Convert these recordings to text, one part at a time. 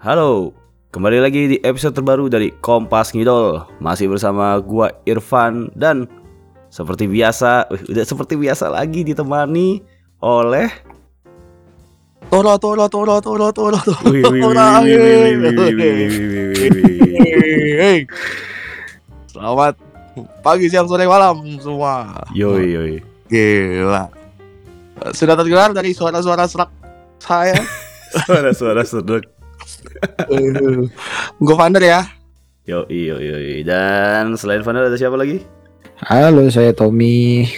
Halo, kembali lagi di episode terbaru dari Kompas Ngidol. Masih bersama gua Irfan dan seperti biasa, wih, udah seperti biasa lagi ditemani oleh Tora Tora Tora Tora Tora Tora Selamat pagi, siang, sore, malam semua. Yoi yoi. Gila. Sudah tergelar dari suara-suara serak saya. Suara-suara serak Gue founder ya. Yoi yoi yoi Dan selain Fanda ada siapa lagi? Halo, saya Tommy.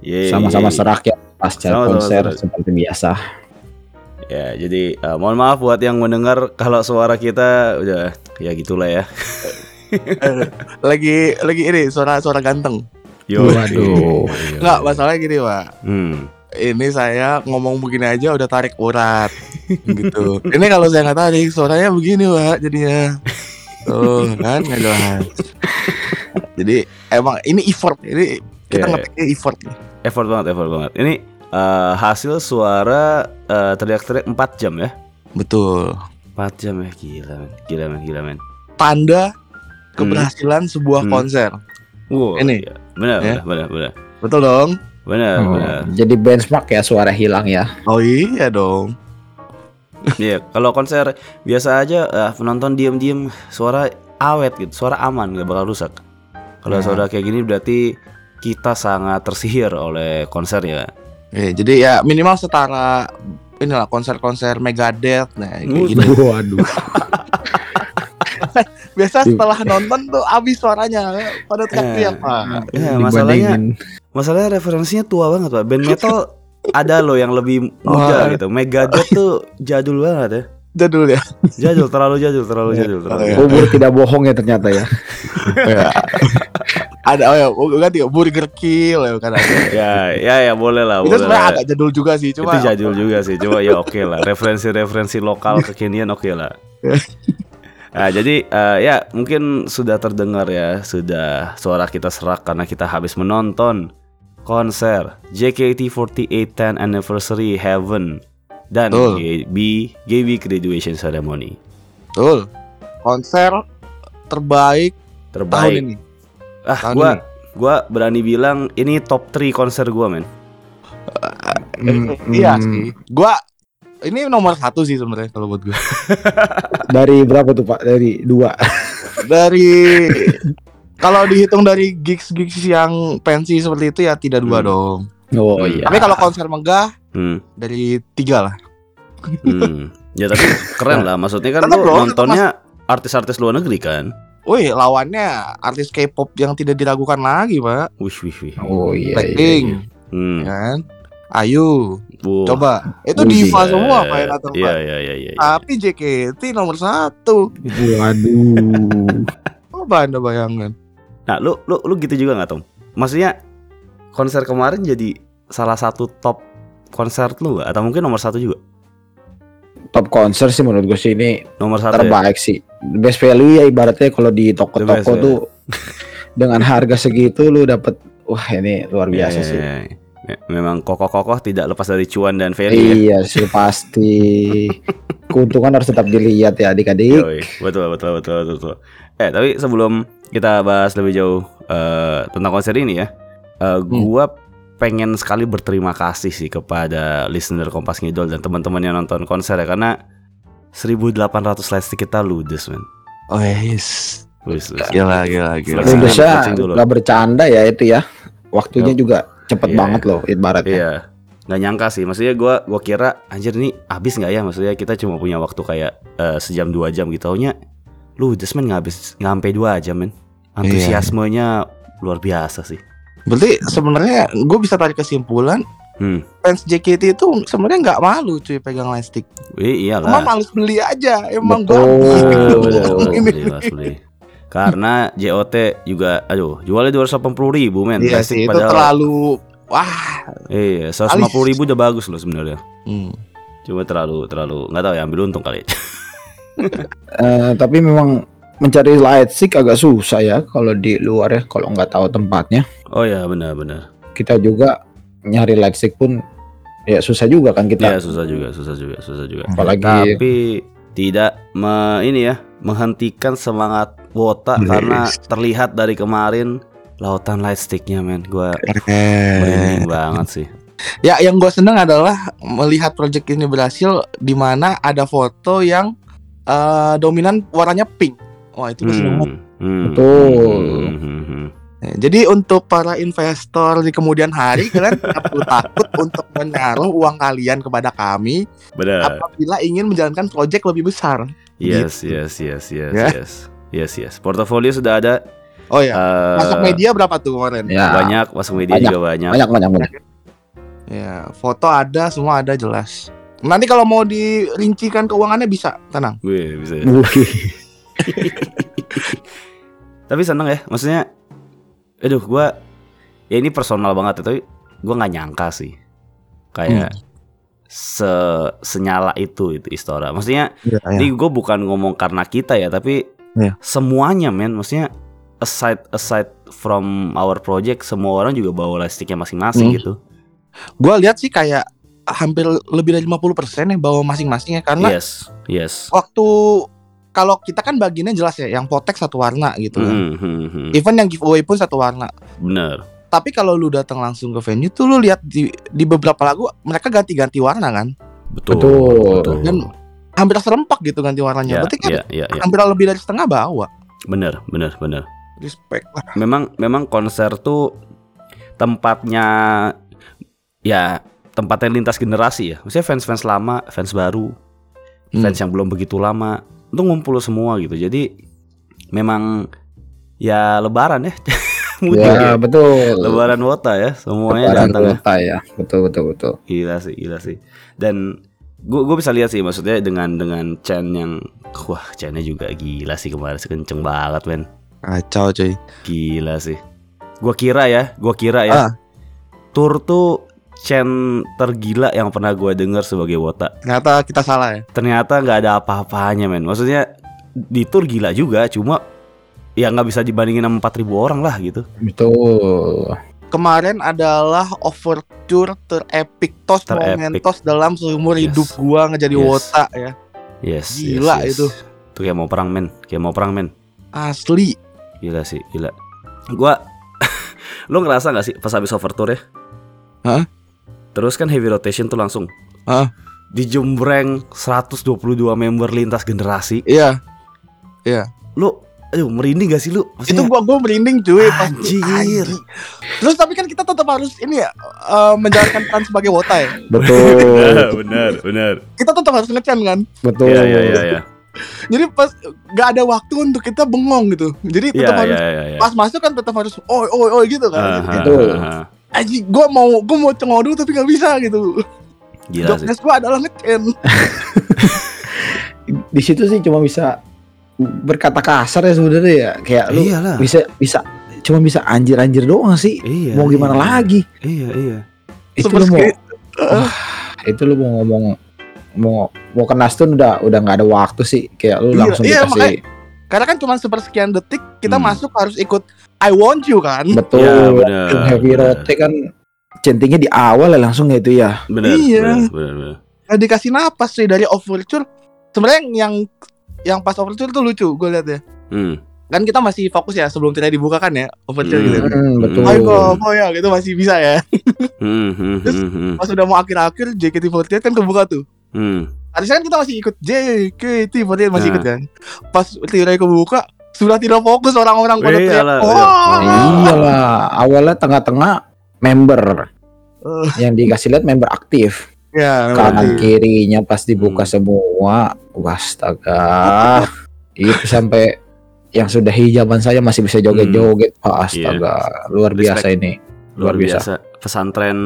Yeay. Sama-sama serak ya pasca Sama-sama konser serak. seperti biasa. Ya, jadi eh, mohon maaf buat yang mendengar kalau suara kita udah ya gitulah ya. Lagi lagi ini suara-suara ganteng. Yo, Waduh. Enggak, masalahnya gini, Pak. Hmm. Ini saya ngomong begini aja udah tarik urat gitu. Ini kalau saya nggak tarik suaranya begini, Pak, jadinya. Tuh, kan nggak jelas. Jadi emang ini effort. Ini kita Iya, iya. ngetiknya effort. Effort banget, effort banget. Ini eh, hasil suara eh, teriak-teriak 4 jam ya. Betul. 4 jam ya, gila men. Gila men, gila men. Tanda keberhasilan sebuah Hmm. konser. Wow, Ini. iya. Benar, Ya. benar, benar, benar. Betul dong? Benar, Oh, benar. jadi benchmark ya suara hilang ya. Oh iya dong. Iya, kalau konser biasa aja eh, penonton diem-diem suara awet gitu, suara aman nggak bakal rusak. Kalau Nah. suara kayak gini berarti kita sangat tersihir oleh konsernya. Eh, jadi ya minimal setara inilah konser-konser Megadeth nah kayak Uh, gitu. Waduh. Biasa setelah nonton tuh habis suaranya pada teriak-teriak, Pak. Ya, masalahnya Masalahnya referensinya tua banget pak Band metal ada loh yang lebih muda Wah. gitu Megadeth tuh jadul banget ya Jadul ya. Jadul, terlalu jadul, terlalu Iya. jadul terlalu Iya. jadul. umur tidak bohong ya ternyata ya. Ya. ada oh ya, oh, ganti ya, Burger Kill ya kan ada. Ya, ya, ya boleh lah Itu boleh sebenarnya lah. agak jadul juga sih, cuma Itu jadul juga sih Coba ya oke lah Referensi-referensi lokal kekinian oke lah Nah, jadi eh, ya mungkin sudah terdengar ya Sudah suara kita serak karena kita habis menonton konser JKT48 10 Anniversary Heaven dan Betul. GB GB Graduation Ceremony Betul. Konser terbaik, tahun terbaik. ini. Ah, Tahun gua ini. gua berani bilang ini top 3 konser gua, men. Hmm, Iya hmm. sih. Gua ini nomor satu sih sebenarnya kalau buat gue. Dari berapa tuh Pak? Dari dua. Dari kalau dihitung dari gigs gigs yang pensi seperti itu ya tidak dua Hmm. dong. Oh Hmm. iya. Tapi kalau konser megah Hmm. dari tiga lah. hmm. Ya tapi keren lah, maksudnya kan Tetap lu nontonnya artis-artis luar negeri kan. Wih, lawannya artis K-pop yang tidak diragukan lagi, Pak. Wih, wih, wih. Oh iya. iya, Blackpink, iya. Hmm. ya kan? Ayu, Wah. coba. Itu Wih, diva Eh, semua Pak Iya, Pak. iya, iya, iya. Tapi JKT nomor satu. Waduh. Coba Anda bayangkan. Nah, lu lu lu gitu juga nggak, Tom? Maksudnya konser kemarin jadi salah satu top konser lu nggak? Atau mungkin nomor satu juga? Top konser sih menurut gue sih ini Nomor satu ya? terbaik sih. Best value ya ibaratnya kalau di toko-toko value. tuh dengan harga segitu lu dapet wah ini luar biasa Iya, sih. iya. Me- Memang kokoh-kokoh tidak lepas dari cuan dan value ya. Iya sih pasti. Keuntungan harus tetap dilihat ya adik-adik. Betul, betul, betul, betul, betul. Eh, tapi sebelum kita bahas lebih jauh eh, tentang konser ini ya, eh, gua pengen sekali berterima kasih sih kepada listener Kompas Ngidol dan teman-teman yang nonton konser ya karena 1800 lightstick kita ludes, men. Oh yes. Ludes, ludes. Gila, gila, gila. Ludesnya nggak bercanda ya itu ya. Waktunya Yap. juga cepet Iya, banget loh ibaratnya. Iya, nggak nyangka sih. Maksudnya gua gua kira anjir ini habis nggak ya? Maksudnya kita cuma punya waktu kayak eh, sejam dua jam gitu. Taunya ludes men nggak habis nggak sampai dua jam men. Antusiasmenya luar biasa sih. Berarti sebenarnya gue bisa tarik kesimpulan Hmm. fans JKT itu sebenarnya nggak malu cuy pegang lightstick. Wih, Cuma iyalah. males beli aja, emang beli. Karena JOT juga, aduh, jualnya dua ratus ribu men. Iya sih, itu padahal- terlalu wah. Iya, seratus ribu udah bagus loh sebenarnya. Hmm. Cuma terlalu, terlalu, nggak tahu ya ambil untung kali. Eh, tapi memang mencari light stick agak susah ya kalau di luar ya kalau nggak tahu tempatnya. Oh ya, benar-benar. Kita juga nyari light stick pun ya susah juga kan Iya kita. susah juga, susah juga, susah juga. Apalagi Tapi tidak me, ini ya menghentikan semangat Wota Yes. karena terlihat dari kemarin lautan lightsticknya men gue Keren. merinding banget sih Ya, yang gue seneng adalah melihat project ini berhasil di mana ada foto yang eh, dominan warnanya pink. Wah, itu gue seneng banget. Hmm, hmm, Betul. hmm, hmm, hmm. Nah, Jadi untuk para investor di kemudian hari kalian tidak perlu takut untuk menaruh uang kalian kepada kami benar apabila ingin menjalankan project lebih besar. yes gitu. yes yes yes Ya. yes yes yes portofolio sudah ada Oh ya, eh, masuk media berapa tuh kemarin? Ya. banyak masuk media Banyak. juga banyak Banyak banyak banyak. Ya, foto ada, semua ada jelas. Nanti kalau mau dirincikan keuangannya bisa, tenang. Wih, bisa ya. Tapi seneng ya maksudnya aduh gua ya ini personal banget ya, tapi gua nggak nyangka sih kayak Hmm. se senyala itu itu Istora maksudnya Iya, ini gue bukan ngomong karena kita ya tapi Iya. semuanya men maksudnya aside aside from our project semua orang juga bawa lightsticknya masing-masing Hmm. gitu Gua lihat sih kayak hampir lebih dari 50% ya bawa masing-masing ya karena yes yes waktu kalau kita kan bagiannya jelas ya, yang potek satu warna gitu kan. Hmm, hmm. Even yang giveaway pun satu warna. bener Tapi kalau lu datang langsung ke venue tuh lu lihat di, di beberapa lagu mereka ganti-ganti warna kan. betul Betul. Dan hampir serempak gitu ganti warnanya. ya, Berarti kan ya, ya, ya. hampir lebih dari setengah bawa. bener bener bener Respect lah. memang memang konser tuh tempatnya ya tempatnya lintas generasi ya. Maksudnya fans-fans lama, fans baru, Hmm. fans yang belum begitu lama itu ngumpul semua gitu. Jadi memang ya lebaran ya. Mudik ya. Ya betul. Lebaran wota ya, semuanya Lebaran datang ya. kota ya. Betul betul betul. Gila sih, gila sih. Dan gue gue bisa lihat sih maksudnya dengan dengan Chen yang wah Chennya juga gila sih kemarin kenceng banget men. Kacau coy. Gila sih. Gua kira ya, gua kira ya. Ah. Tour tuh Chen tergila yang pernah gua dengar sebagai wota. Ternyata kita salah ya. Ternyata nggak ada apa-apanya men. Maksudnya di tour gila juga, cuma ya nggak bisa dibandingin sama 4000 orang lah gitu. Betul. Kemarin adalah overture terepik tos Terepik. momentos dalam seumur Yes. hidup gua ngejadi Yes. wota ya. Yes. Gila yes, yes. itu. Tuh kayak mau perang men, kayak mau perang men. Asli. Gila sih, gila. Gua Lu ngerasa gak sih pas habis overtour ya? Hah? Terus kan heavy rotation tuh langsung. Hah? Dijembreng 122 member lintas generasi. Iya. Lu aduh merinding gak sih lu? Itu Maksudnya, gua gua merinding cuy pas Anjir. Anjir. Terus tapi kan kita tetap harus ini ya eh, menjalankan peran sebagai wota ya. Betul. benar, benar. Kita tetap harus ngecen kan. betul. Iya, iya, iya, iya. Jadi pas gak ada waktu untuk kita bengong gitu. Jadi Iya, tetap harus iya, iya, iya. pas masuk kan tetap harus oi oi oi gitu kan. Aha, Jadi, Betul. aha. Aji, gua mau gua mau cengodo tapi nggak bisa gitu. Gila sih. Jobdesk gua adalah ngecen. Di situ sih cuma bisa berkata kasar ya sebenarnya ya. Kayak lu Iyalah. bisa bisa cuma bisa anjir-anjir doang sih. Iya. mau gimana iya. lagi? Iya, iya. Itu Super lu mau. Wah, itu lu mau ngomong mau mau ke Nastun udah udah nggak ada waktu sih. Kayak lu Iya, langsung iya, dikasih Karena kan cuma sepersekian detik kita Hmm. masuk harus ikut I want you kan. betul. Benar, Yang heavy rote kan centingnya di awal ya langsung ya itu ya. Benar, Iya. benar. Nggak dikasih napas sih dari overture. Sebenarnya yang yang pas overture tuh lucu gue lihat ya. Hmm. Kan kita masih fokus ya sebelum tidak dibuka kan ya overture Hmm. gitu. Hmm, betul. Ayo kok, kok ya gitu masih bisa ya. Hmm, hmm, Terus- hmm, hmm, Pas udah mau akhir-akhir JKT48 kan kebuka tuh. hmm. Harusnya kan kita masih ikut JKT48 masih Nah. ikut kan. Pas tirai kebuka sudah tidak fokus orang-orang pada teriak. Oh, iya. Iyalah, awalnya tengah-tengah member Eh. yang dikasih lihat member aktif. ya, Kanan kirinya pas dibuka Hmm. semua, wah astaga. Itu sampai yang sudah hijaban saya masih bisa joget-joget. Wah, astaga, luar Hmm. Iya. Respect. biasa ini. Luar Luar biasa. biasa. Pesantren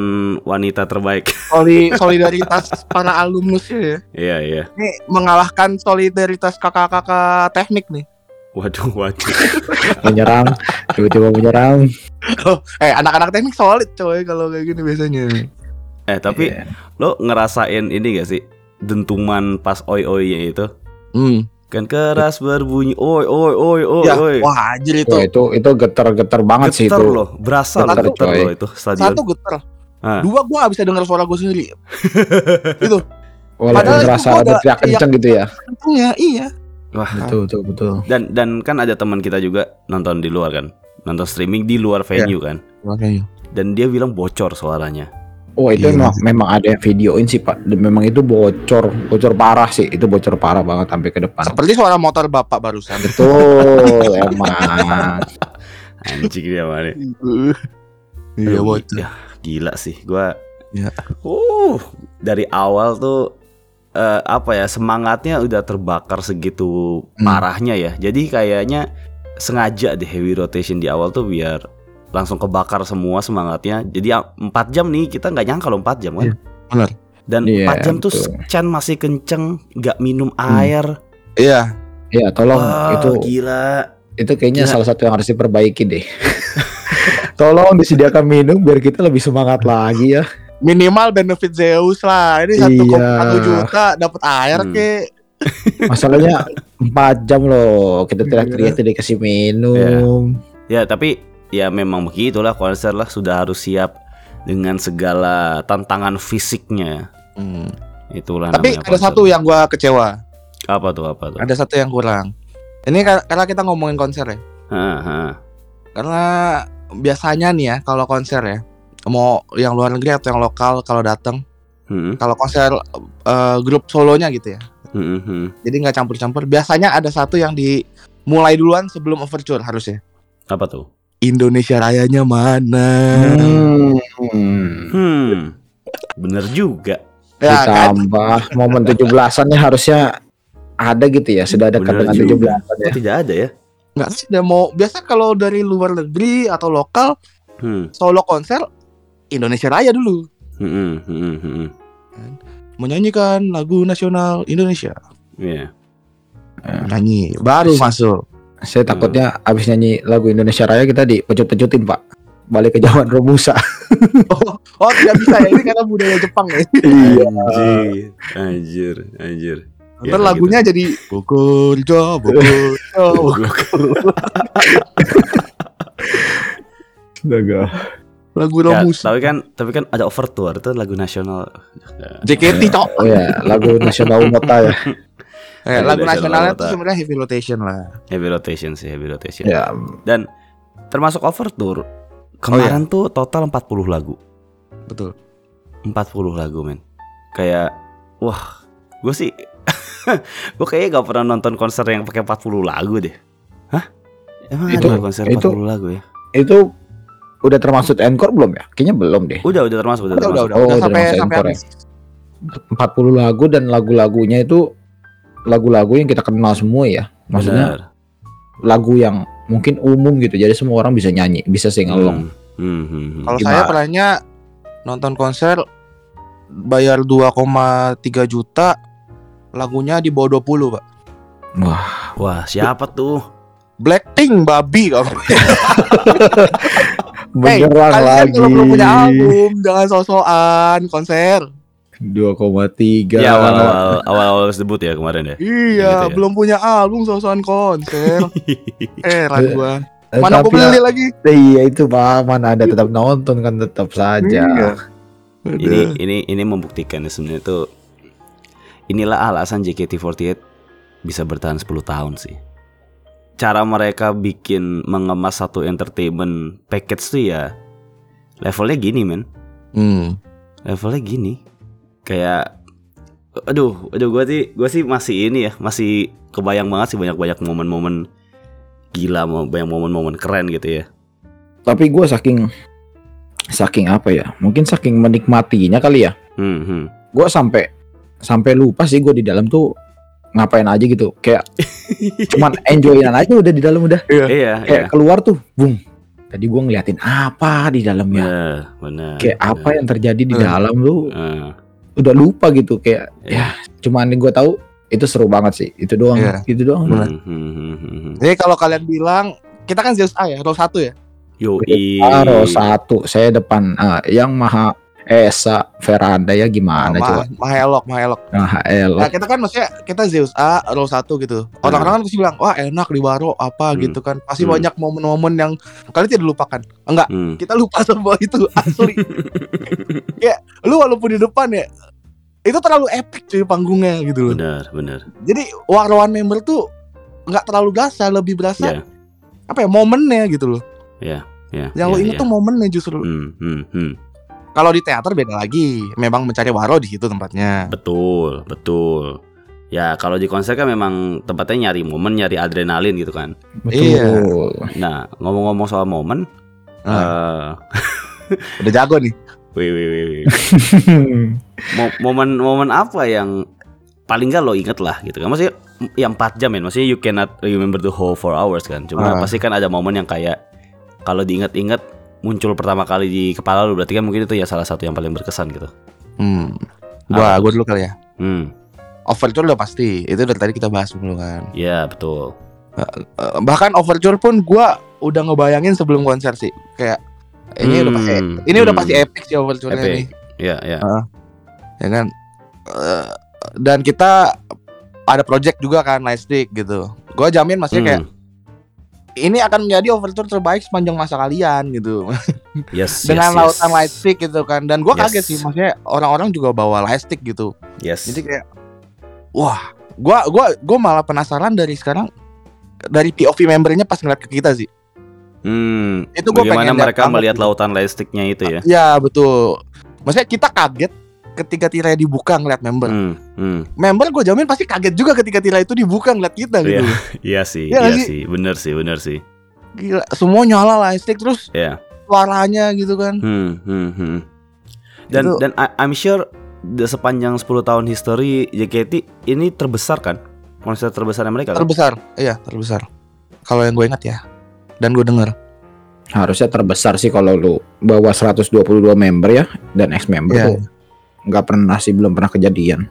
wanita terbaik. Soli- solidaritas para alumnusnya ya. Iya, iya. Ini mengalahkan solidaritas kakak-kakak teknik nih. Waduh, waduh. Menyerang, tiba-tiba menyerang. Eh, anak-anak teknik solid coy kalau kayak gini biasanya. Eh, tapi Iya. lo ngerasain ini gak sih? Dentuman pas oi-oinya itu? Hmm. Kan keras berbunyi oi oi oi oi Ya, oi. wah anjir itu. Wah, itu itu getar-getar banget sih Getar itu. loh, berasa Getar, loh getar coy. loh itu stadion. Satu getar. Ah. Dua gua gak bisa dengar suara gue sendiri. itu. Walaupun terasa gua ada teriak kenceng gitu ya. Untungnya iya. Wah, Betul, betul, betul. dan dan kan ada teman kita juga nonton di luar kan. Nonton streaming di luar venue kan. Makanya. Dan dia bilang bocor suaranya. Oh itu Iya. memang, memang ada yang videoin sih pak. Memang itu bocor, bocor parah sih. Itu bocor parah banget sampai ke depan. Seperti suara motor bapak barusan. Betul, emang. Anjing dia mana. Iya bocor. ya, gila sih gua. Ya. Uh, dari awal tuh eh, apa ya semangatnya udah terbakar segitu Hmm. parahnya ya. Jadi kayaknya sengaja deh heavy rotation di awal tuh biar langsung kebakar semua semangatnya. Jadi 4 jam nih kita nggak nyangka loh 4 jam kan. Iya, benar. Dan Iya, 4 jam tuh. Chan masih kenceng, nggak minum air. Iya. Ya tolong Wah, itu gila. itu kayaknya Gila. salah satu yang harus diperbaiki deh. tolong disediakan minum biar kita lebih semangat lagi ya. Minimal benefit Zeus lah. Ini satu Iya. juta dapat air Hmm. ke. Masalahnya 4 jam loh kita teriak-teriak tidak dikasih minum. Ya tapi ya memang begitulah konser lah sudah harus siap dengan segala tantangan fisiknya. Hmm. Itulah Tapi ada konser. satu yang gua kecewa. apa tuh apa tuh? Ada satu yang kurang. Ini kar- karena kita ngomongin konser ya. Hah. Karena biasanya nih ya kalau konser ya mau yang luar negeri atau yang lokal kalau datang Hmm, kalau konser eh, grup solonya gitu ya hmm, hmm. jadi nggak campur-campur biasanya ada satu yang dimulai duluan sebelum overture harusnya Apa tuh? Indonesia Rayanya mana Hmm. Hmm. Bener juga. ya kan Ditambah momen 17-annya harusnya ada gitu ya, sudah ada Bener dengan juga. 17-an ya. Tidak ada ya? nggak sih udah mau biasa kalau dari luar negeri atau lokal Hmm. solo konser Indonesia Raya dulu Hmm, hmm, hmm, hmm. menyanyikan lagu nasional Indonesia Iya. nyanyi baru masuk Saya takutnya abis nyanyi lagu Indonesia Raya kita dipecut-pecutin pak. Balik ke zaman Romusa oh, oh tidak bisa ya ini karena budaya Jepang ya. Iya. Anjir, anjir, anjir. Ya, Ntar lagunya jadi Bogor Jo Bogor Jo. Astaga lagu Ya, Romus tapi kan tapi kan ada overture itu lagu nasional. JKT cok Oh ya lagu nasional Umota ya eh, Lagu lagu nasionalnya tuh Kota. sebenarnya heavy rotation lah. Heavy rotation sih, heavy rotation. Ya Dan termasuk overture kemarin tuh total 40 lagu. betul. 40 lagu men. Kayak wah gue sih gue kayaknya gak pernah nonton konser yang pakai 40 lagu deh. Hah? Emang Itu- ada konser itu- 40 lagu ya? Itu udah termasuk encore belum ya? Kayaknya belum deh. Udah udah termasuk udah, udah udah termasuk. udah, Oh, udah udah sampai masuk sampai encore ya? habis. 40 lagu dan lagu-lagunya itu lagu-lagu yang kita kenal semua ya. Maksudnya Benar. lagu yang mungkin umum gitu Jadi semua orang bisa nyanyi, bisa sing along. Hmm, hmm, hmm, hmm. kalau saya pernahnya nonton konser bayar 2,3 juta lagunya di bawah 20 pak. Wah. Wah siapa tuh? Blackpink babi kalau Hey, beneran kalian lagi. kalau belum punya album jangan so-soan konser 2,3 ya awal awal awal awal debut ya kemarin ya iya Gitu ya. belum punya album so-soan konser heran gua Eh, mana aku beli ya- lagi Iya itu pak, mana ada tetap nonton kan tetap saja. Iya. ini ini ini membuktikan ya sebenarnya tuh inilah alasan JKT48 bisa bertahan 10 tahun sih. Cara mereka bikin mengemas satu entertainment package tuh ya levelnya gini men, Hmm. levelnya gini. Kayak aduh, aduh gua sih gua sih masih ini ya, masih kebayang banget sih banyak-banyak momen-momen gila, mau banyak momen-momen keren gitu ya. Tapi gue saking saking apa ya? Mungkin saking menikmatinya kali ya. Hmm, hmm. Gue sampai sampai lupa sih gue di dalam tuh ngapain aja gitu. Kayak cuman enjoyin aja udah di dalam udah. Iya, iya. Kayak keluar tuh, bung. Tadi gue ngeliatin apa di dalamnya. Benar. Kayak apa yang terjadi di Eh. dalam lu Eh, udah lupa gitu kayak Iya. ya cuman gue tahu itu seru banget sih itu doang Iya. itu doang Benar. hmm, hmm, hmm, hmm, hmm. Jadi kalau kalian bilang kita kan Zeus A ya, row 1 ya. Yoi. Aro satu saya depan ah, yang maha Esa Veranda ya gimana Ma- coba Mahelok, Mahelok. nah el Nah, kita kan maksudnya kita Zeus A, row 1 gitu. Orang-orang kan pasti bilang, "Wah, enak di Baro apa Hmm. gitu kan." Pasti Hmm. banyak momen-momen yang kalian tidak lupakan. Enggak, Hmm. kita lupa semua itu asli. Kayak lu walaupun di depan ya itu terlalu epic cuy panggungnya gitu loh. bener bener Jadi War One member tuh nggak terlalu berasa, lebih berasa ya apa ya momennya gitu loh. ya ya Yang lo ya, inget ya. tuh momennya justru. hmm, hmm, hmm. Kalau di teater beda lagi. Memang mencari waro di situ tempatnya. betul betul ya kalau di konser kan memang tempatnya nyari momen nyari adrenalin gitu kan Betul. nah ngomong-ngomong soal momen Nah, eh udah jago nih. wih, wih, wih, wih. Mo- momen momen apa yang paling gak lo inget lah gitu kan maksudnya yang 4 jam ya maksudnya you cannot remember the whole 4 hours kan cuma Ah. pasti kan ada momen yang kayak kalau diinget-inget muncul pertama kali di kepala lu berarti kan mungkin itu ya salah satu yang paling berkesan gitu Hmm. Gua gua dulu kali ya. hmm Overture udah pasti. Itu dari tadi kita bahas dulu kan. ya betul Eh, bahkan overture pun gua udah ngebayangin sebelum konser sih. Kayak ini udah pasti Hmm, ini udah hmm. pasti epic sih overture-nya Epic. nih. ya ya ya kan Eh, dan kita ada project juga kan Lightstick gitu gue jamin maksudnya kayak Hmm. Ini akan menjadi overture terbaik sepanjang masa kalian gitu. Yes dengan yes, lautan yes. Lightstick gitu kan. Dan gue Yes. kaget sih maksudnya orang-orang juga bawa Lightstick gitu. Yes. Jadi kayak wah gue gua gua malah penasaran dari sekarang dari POV membernya pas ngeliat ke kita sih. Hmm itu gue bagaimana mereka melihat gitu. lautan lightsticknya itu ya? Ya betul. Maksudnya kita kaget ketika tirai dibuka ngeliat member hmm, hmm. member gue jamin pasti kaget juga ketika tirai itu dibuka ngeliat kita gitu Iya. Iya sih, Iya iya, sih? sih, bener sih, bener sih. Gila, semua nyala lightstick terus Iya. suaranya gitu kan. Hmm, hmm, hmm. Dan Itu- dan I- I'm sure sepanjang 10 tahun history JKT ini terbesar kan? Konser terbesarnya mereka kan? Terbesar, iya terbesar. Kalau yang gue ingat ya, dan gue denger. Harusnya terbesar sih kalau lu bawa 122 member ya dan ex member Iya. tuh nggak pernah sih belum pernah kejadian.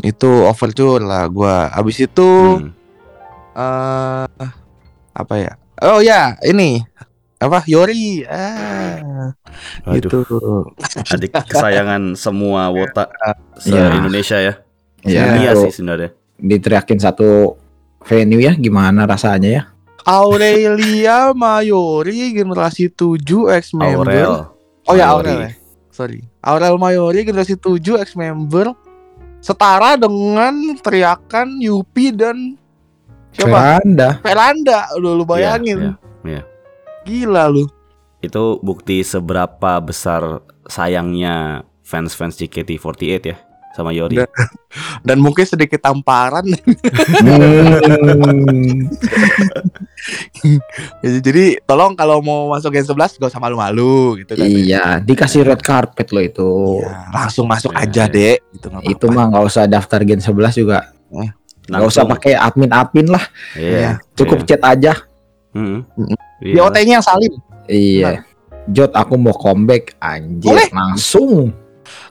Itu overture lah gue. Abis itu Hmm. eh apa ya? Oh ya, ini apa Yori ah Aduh, gitu adik kesayangan semua wota se Iya. Indonesia ya. Ya, Iya itu sih sebenarnya. diteriakin satu venue ya gimana rasanya ya? Aurelia Mayori generasi 7 ex member Aurel. oh ya Mayori. Aurel ya sorry. Aurel Mayori generasi 7 ex member setara dengan teriakan Yupi dan siapa? Veranda. Veranda lu, lu bayangin. Iya, iya. gila lu. Itu bukti seberapa besar sayangnya fans-fans JKT48 ya sama Yori. Dan- dan mungkin sedikit tamparan Hmm. jadi tolong kalau mau masuk Gen 11 gak usah malu-malu gitu kan iya, dikasih red carpet loh itu. Ya, langsung masuk Iya, aja iya. dek gitu nggak Itu apa-apa. mah nggak usah daftar Gen 11 juga. Nggak usah pakai admin-admin lah, Iya. cukup iya. chat aja. Mm-mm. Mm-mm. Iya. BOT-nya yang salim Iya. Jot aku mau comeback anjir Boleh. langsung.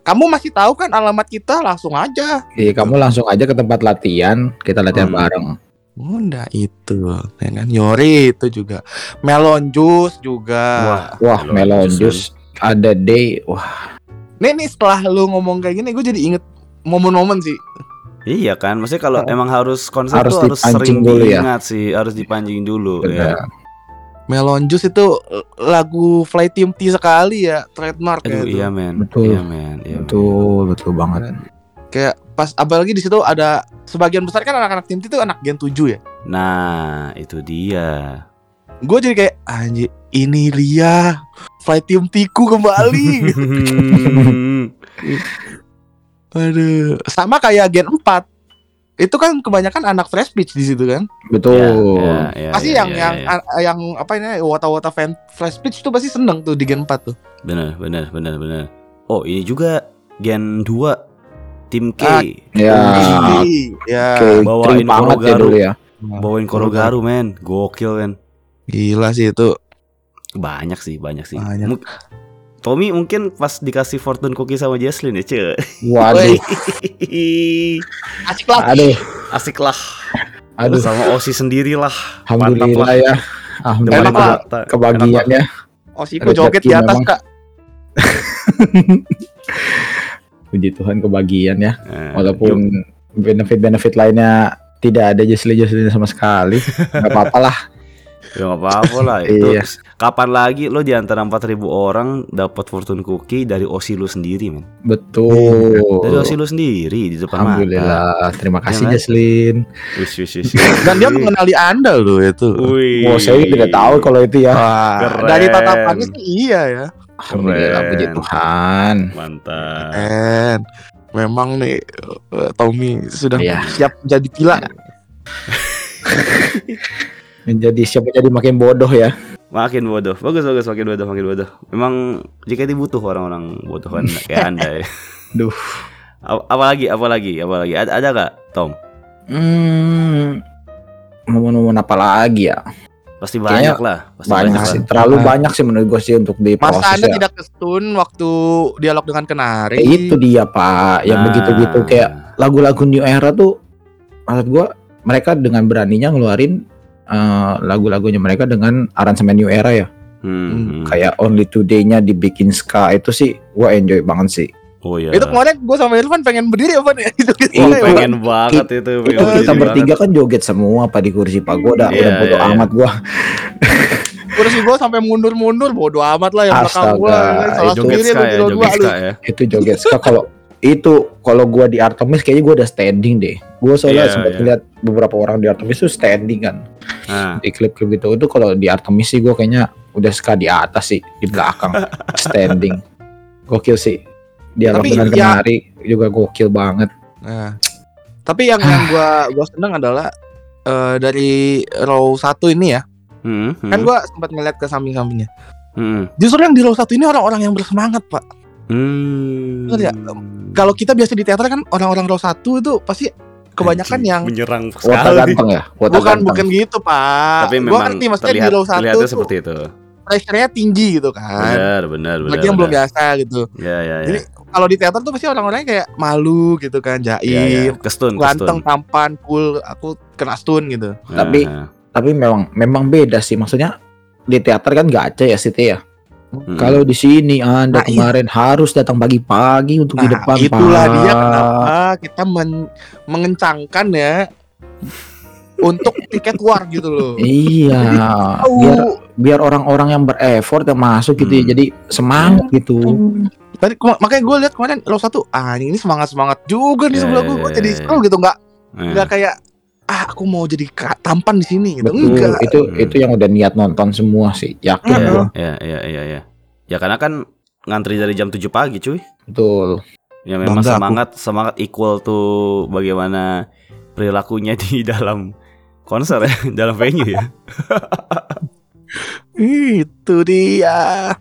Kamu masih tahu kan alamat kita langsung aja Iya, kamu langsung aja ke tempat latihan, kita latihan Hmm. bareng. Udah itu ya kan Yori itu juga Melon Juice juga Wah, Wah, Melon melon juice. juice ada day. Wah, Nih nih setelah lu ngomong kayak gini gue jadi inget momen-momen sih Iya kan, maksudnya kalau Oh. emang harus konser Harus tuh harus sering dulu ya. diingat sih, harus dipancing dulu ya. Melon Juice itu lagu Fly Team T sekali ya trademark Aduh ya itu. iya men, Betul. iya men, iya. Betul, betul banget. Kayak pas apalagi di situ ada sebagian besar kan anak-anak tim T itu anak Gen 7 ya. Nah itu dia. Gue jadi kayak anjir ini Lia Fly Team T ku kembali. Aduh, sama kayak Gen 4. Itu kan kebanyakan anak fresh pitch di situ kan. Betul. Iya, iya, pasti iya, yang iya, yang iya. a- yang apa ini wata-wata fan fresh pitch tuh pasti seneng tuh di Gen 4 tuh. bener bener bener bener. Oh ini juga Gen 2 tim K Ah, Ya, ya. oke, bawain ya Korogaru. dulu ya. bawain Korogaru men, gokil kan. Gila sih itu. Banyak sih, banyak sih. Banyak. Tommy mungkin pas dikasih fortune cookie sama Jesslyn ya, ce. Waduh, Asik lah. aduh, Asik lah. aduh. Sama Osi sendiri lah. Alhamdulillah ya. Alhamdulillah Enak ke- kebagian ya. Oh, Siko Rezeki joget di atas. Kak. Puji Tuhan kebagian ya. Eh, Walaupun benefit-benefit lainnya tidak ada Jesli Jesli sama sekali. Gak apa-apa lah. Ya nggak apa-apa lah itu. Iya. Kapan lagi lo di antara 4000 orang dapat fortune cookie dari osi lo sendiri, men? Betul. Dari osi lo sendiri di depan mata. Alhamdulillah. Terima kasih kan? Jaslin. Wis, wis, wis. Dan dia mengenali anda loh itu. Wih. Oh, saya tidak tahu kalau itu ya. Wah, Keren. dari tatapannya sih iya ya. Alhamdulillah puji. Tuhan. Mantap. Keren. Memang nih eh, Tommy sudah Iya. siap jadi pila. Menjadi siapa jadi makin bodoh ya. Makin bodoh. Bagus, bagus. Makin bodoh, makin bodoh. Memang jika dibutuh orang-orang bodohan kayak anda ya. Duh. Apalagi, apalagi, apalagi. Ada, ada gak, Tom? Hmm. Momen-momen apa lagi ya? Pasti Kayaknya banyak lah. Pasti banyak banyak sih. lah. Terlalu Ah. banyak sih menurut gue sih untuk di Masa anda ya. tidak kestun waktu dialog dengan kenari? Ya, itu dia pak. Yang Nah. begitu-gitu kayak lagu-lagu new era tuh. Maksud gue mereka dengan beraninya ngeluarin eh, lagu-lagunya mereka dengan aransemen new era ya. Hmm, hmm. Kayak Only Today-nya dibikin ska itu sih gue enjoy banget sih. Oh iya. Itu kemarin gue sama Irfan pengen berdiri apa nih? Itu Oh, gitu. pengen banget itu. Pengen Itu kita bertiga banget. kan joget semua pak di kursi pak. Gue udah Iya, udah bodo iya, iya. amat gue. Terus gue sampai mundur-mundur, bodo amat lah yang belakang gue. Salah Joget sendiri ska lu ya, joget ska ya. itu joget ska kalau itu kalau gua di Artemis kayaknya gua udah standing deh. Gua soalnya Iya, sempat iya. lihat beberapa orang di Artemis tuh standing kan. Nah, di klip-klip gitu. Itu kalau di Artemis sih gua kayaknya udah ska di atas sih di belakang. Standing. Gokil sih. Dia Tapi dengan ya- kenari juga gokil banget. Nah, tapi yang yang gua gua seneng adalah eh, dari row satu ini ya, hmm, hmm, kan gua sempat ngeliat ke samping-sampingnya. hmm, Justru yang di row satu ini orang-orang yang bersemangat pak. Hmm. Ya? Kalau kita biasa di teater kan orang-orang row satu itu pasti kebanyakan yang menyerang sekali. ganteng ya bukan ganteng. bukan gitu pak. Tapi gua memang ngerti maksudnya terlihat, di row satu seperti itu. pressure-nya tinggi gitu kan. Benar, benar, benar. Lagi yang belum biasa gitu. Ya, ya, ya. Jadi kalau di teater tuh pasti orang-orangnya kayak malu gitu kan, ya, ya. jaim, Kestun, ganteng, kestun. tampan, cool. Aku kena stun gitu. Tapi- Nah, tapi memang memang beda sih maksudnya di teater kan gacha ya Siti ya hmm. kalau di sini anda Nah, iya. kemarin harus datang pagi-pagi untuk di Nah, depan itulah Pak. dia kenapa kita men- mengencangkan ya untuk tiket war gitu loh. Iya, Tahu. biar biar orang-orang yang bereffort yang masuk gitu ya, Hmm. jadi semangat gitu. Tadi makanya gue lihat kemarin lo satu ah ini semangat semangat juga nih Ya, sebelah ya, gue ya, jadi ya. seru gitu nggak nggak kayak ah aku mau jadi tampan di sini gitu Betul, enggak itu Hmm. itu yang udah niat nonton semua sih, yakin Iya. gua. ya, ya, ya, ya. Ya karena kan ngantri dari jam 7 pagi, cuy. Betul. Ya memang Bangga aku. semangat semangat equal tuh bagaimana perilakunya di dalam konser ya, dalam venue ya. itu dia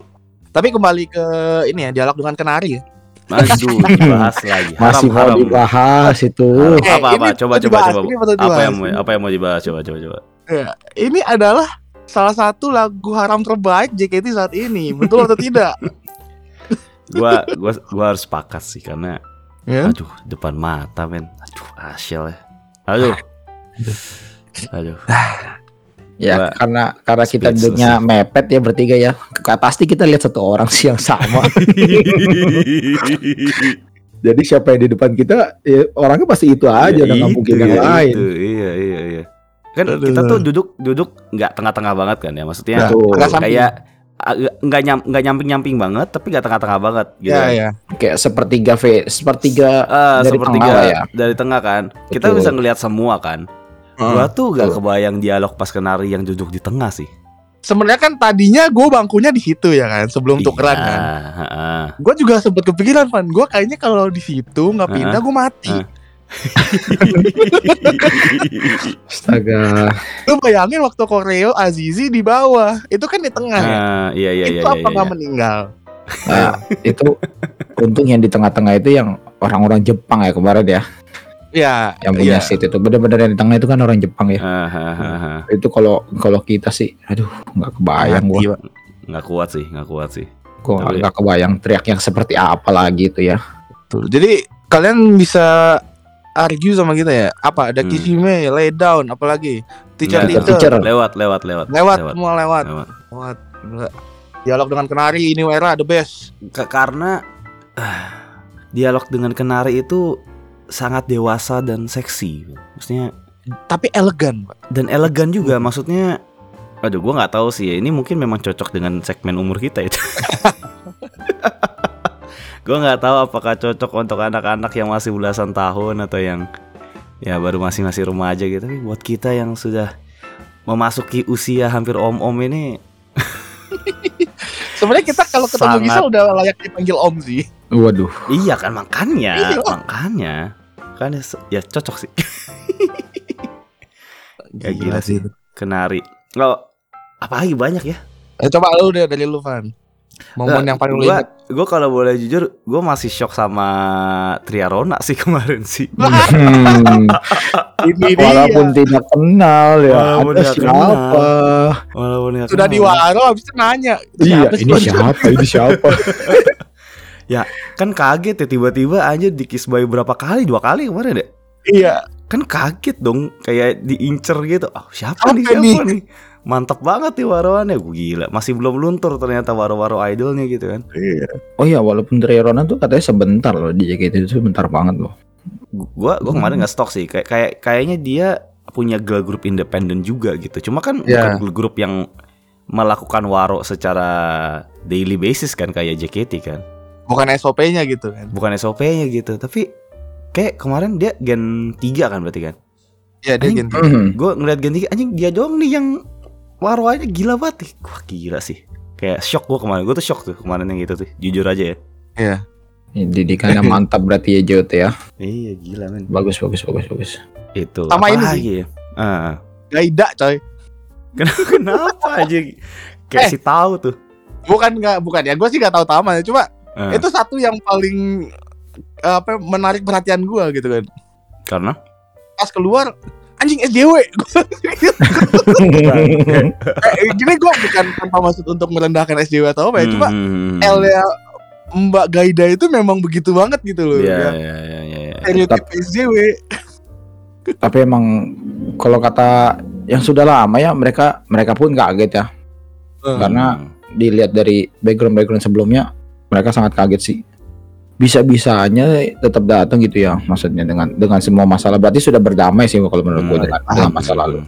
tapi kembali ke ini ya dialog dengan kenari ya Aduh, dibahas lagi. Haram, Masih mau haram. dibahas itu. Haram. Eh, apa apa ini coba coba coba. Apa yang mau apa yang mau dibahas coba coba coba. Ya, ini adalah salah satu lagu haram terbaik JKT saat ini betul atau tidak Gua gua gua harus sepakat sih karena ya aduh depan mata men. Aduh, asyal ya. Aduh. Aduh. Ya, Gua karena karena kita duduknya mepet ya bertiga ya. Pasti kita lihat satu orang sih yang sama. Jadi siapa yang di depan kita, ya, orangnya pasti itu aja, Ya udah nggak mungkin itu, yang ya lain. itu. Iya iya iya. Kan Aduh. kita tuh duduk duduk nggak tengah-tengah banget kan ya. Maksudnya samping. kayak agak- nggak nyam nggak nyamping-nyamping banget tapi nggak tengah-tengah banget gitu. ya ya Kayak sepertiga V, sepertiga Ah, Dari sepertiga tengah ya. dari tengah kan. Kita Betul. bisa ngelihat semua kan. Hmm. Gua tuh gak kebayang dialog pas kenari yang duduk di tengah sih. sebenarnya kan tadinya gue bangkunya di situ ya kan sebelum tukeran Iya, kan heeh. gue juga sempet kepikiran Van gue kayaknya kalau di situ nggak pindah gue mati Heeh. astaga. lu bayangin waktu koreo Azizi di bawah itu kan di tengah ya Ah, iya iya iya itu iya. apa nggak iya. meninggal Nah, itu untung yang di tengah-tengah itu yang orang-orang Jepang ya kemarin ya, ya yang punya iya. seat itu bener-bener yang di tengah itu kan orang Jepang ya. Ah, ah, ah, ah. Itu kalau kalau kita sih, aduh nggak kebayang gua, Mati. Nggak kuat sih, nggak kuat sih. gua Tapi- nggak kebayang teriaknya seperti apa lagi itu ya. Betul. Jadi kalian bisa argue sama kita ya apa ada Hmm. Kishime lay down apalagi teacher Nggak, teacher teacher. Lewat lewat lewat. lewat, semua lewat lewat. lewat dialog dengan kenari ini era the best Ke- karena ah, dialog dengan kenari itu sangat dewasa dan seksi. Maksudnya tapi elegan Pak. dan elegan juga maksudnya Aduh, gua nggak tahu sih ya. Ini mungkin memang cocok dengan segmen umur kita itu. gua nggak tahu apakah cocok untuk anak-anak yang masih belasan tahun atau yang ya baru masih masih remaja gitu. Tapi buat kita yang sudah memasuki usia hampir om-om ini Sebenarnya kita kalau ketemu Sangat. Udah layak dipanggil Om sih. Waduh. Iya kan makanya, Iya. makanya kan ya, ya cocok sih Ya, gila sih. kenari. Oh, apa lagi banyak ya? Eh, coba lu deh dari lu Van. Momen yang paling lu gua, gua kalau boleh jujur, gua masih shock sama Triarona sih kemarin sih. Hmm, Ini dia. walaupun tidak kenal ya. Walaupun ada siapa? Walaupun Sudah kenal. di waro habis itu nanya. Iya, "Siapa sih ini lu?" siapa? Ini siapa? Kan kaget ya tiba-tiba aja di kiss by berapa kali? Dua kali kemarin deh. Iya. Kan kaget dong, kayak diincer gitu. Ah, siapa Apa nih? nih? Siapa nih? Mantap banget nih waroannya. Gue gila, masih belum luntur ternyata waro-waro idolnya gitu kan. Iya. Oh iya, walaupun Triarona tuh katanya sebentar loh di JKT itu sebentar banget loh. gua gua kemarin nggak stok sih kayak kayak kayaknya dia punya girl group independen juga gitu cuma kan Ya. bukan girl group yang melakukan waro secara daily basis kan kayak JKT kan Bukan SOP-nya gitu kan. bukan SOP-nya gitu tapi kayak kemarin dia gen 3 kan berarti kan Iya, dia Anjing. ganti. Hmm. gue ngeliat gen 3 anjing dia doang nih yang waro aja gila banget nih. wah gila sih kayak shock gua kemarin gue tuh shock tuh kemarin yang gitu tuh jujur aja ya Iya. Didikannya mantap berarti ya JOT ya. iya gila men Bagus, bagus, bagus, bagus. itu Sama ini lagi ya Ah. Gaida coy. Kenapa, kenapa aja kayak Eh. si tahu tuh. Bukan nggak bukan ya. Gue sih nggak tahu tamanya. Cuma Eh, itu satu yang paling eh, apa menarik perhatian gue gitu kan. karena Pas keluar anjing SJW. eh, gini gue bukan tanpa maksud untuk merendahkan SJW atau apa ya. Cuma Hmm, L nya Mbak Gaida itu memang begitu banget gitu loh. Iya, ya. iya, iya, iya, iya. Stereotip SJW. Tapi emang kalau kata yang sudah lama ya mereka mereka pun kaget ya. Karena Hmm. dilihat dari background-background sebelumnya mereka sangat kaget sih. Bisa-bisanya tetap datang gitu ya maksudnya dengan dengan semua masalah berarti sudah berdamai sih kalau menurut gue Hmm. dengan, dengan masa lalu.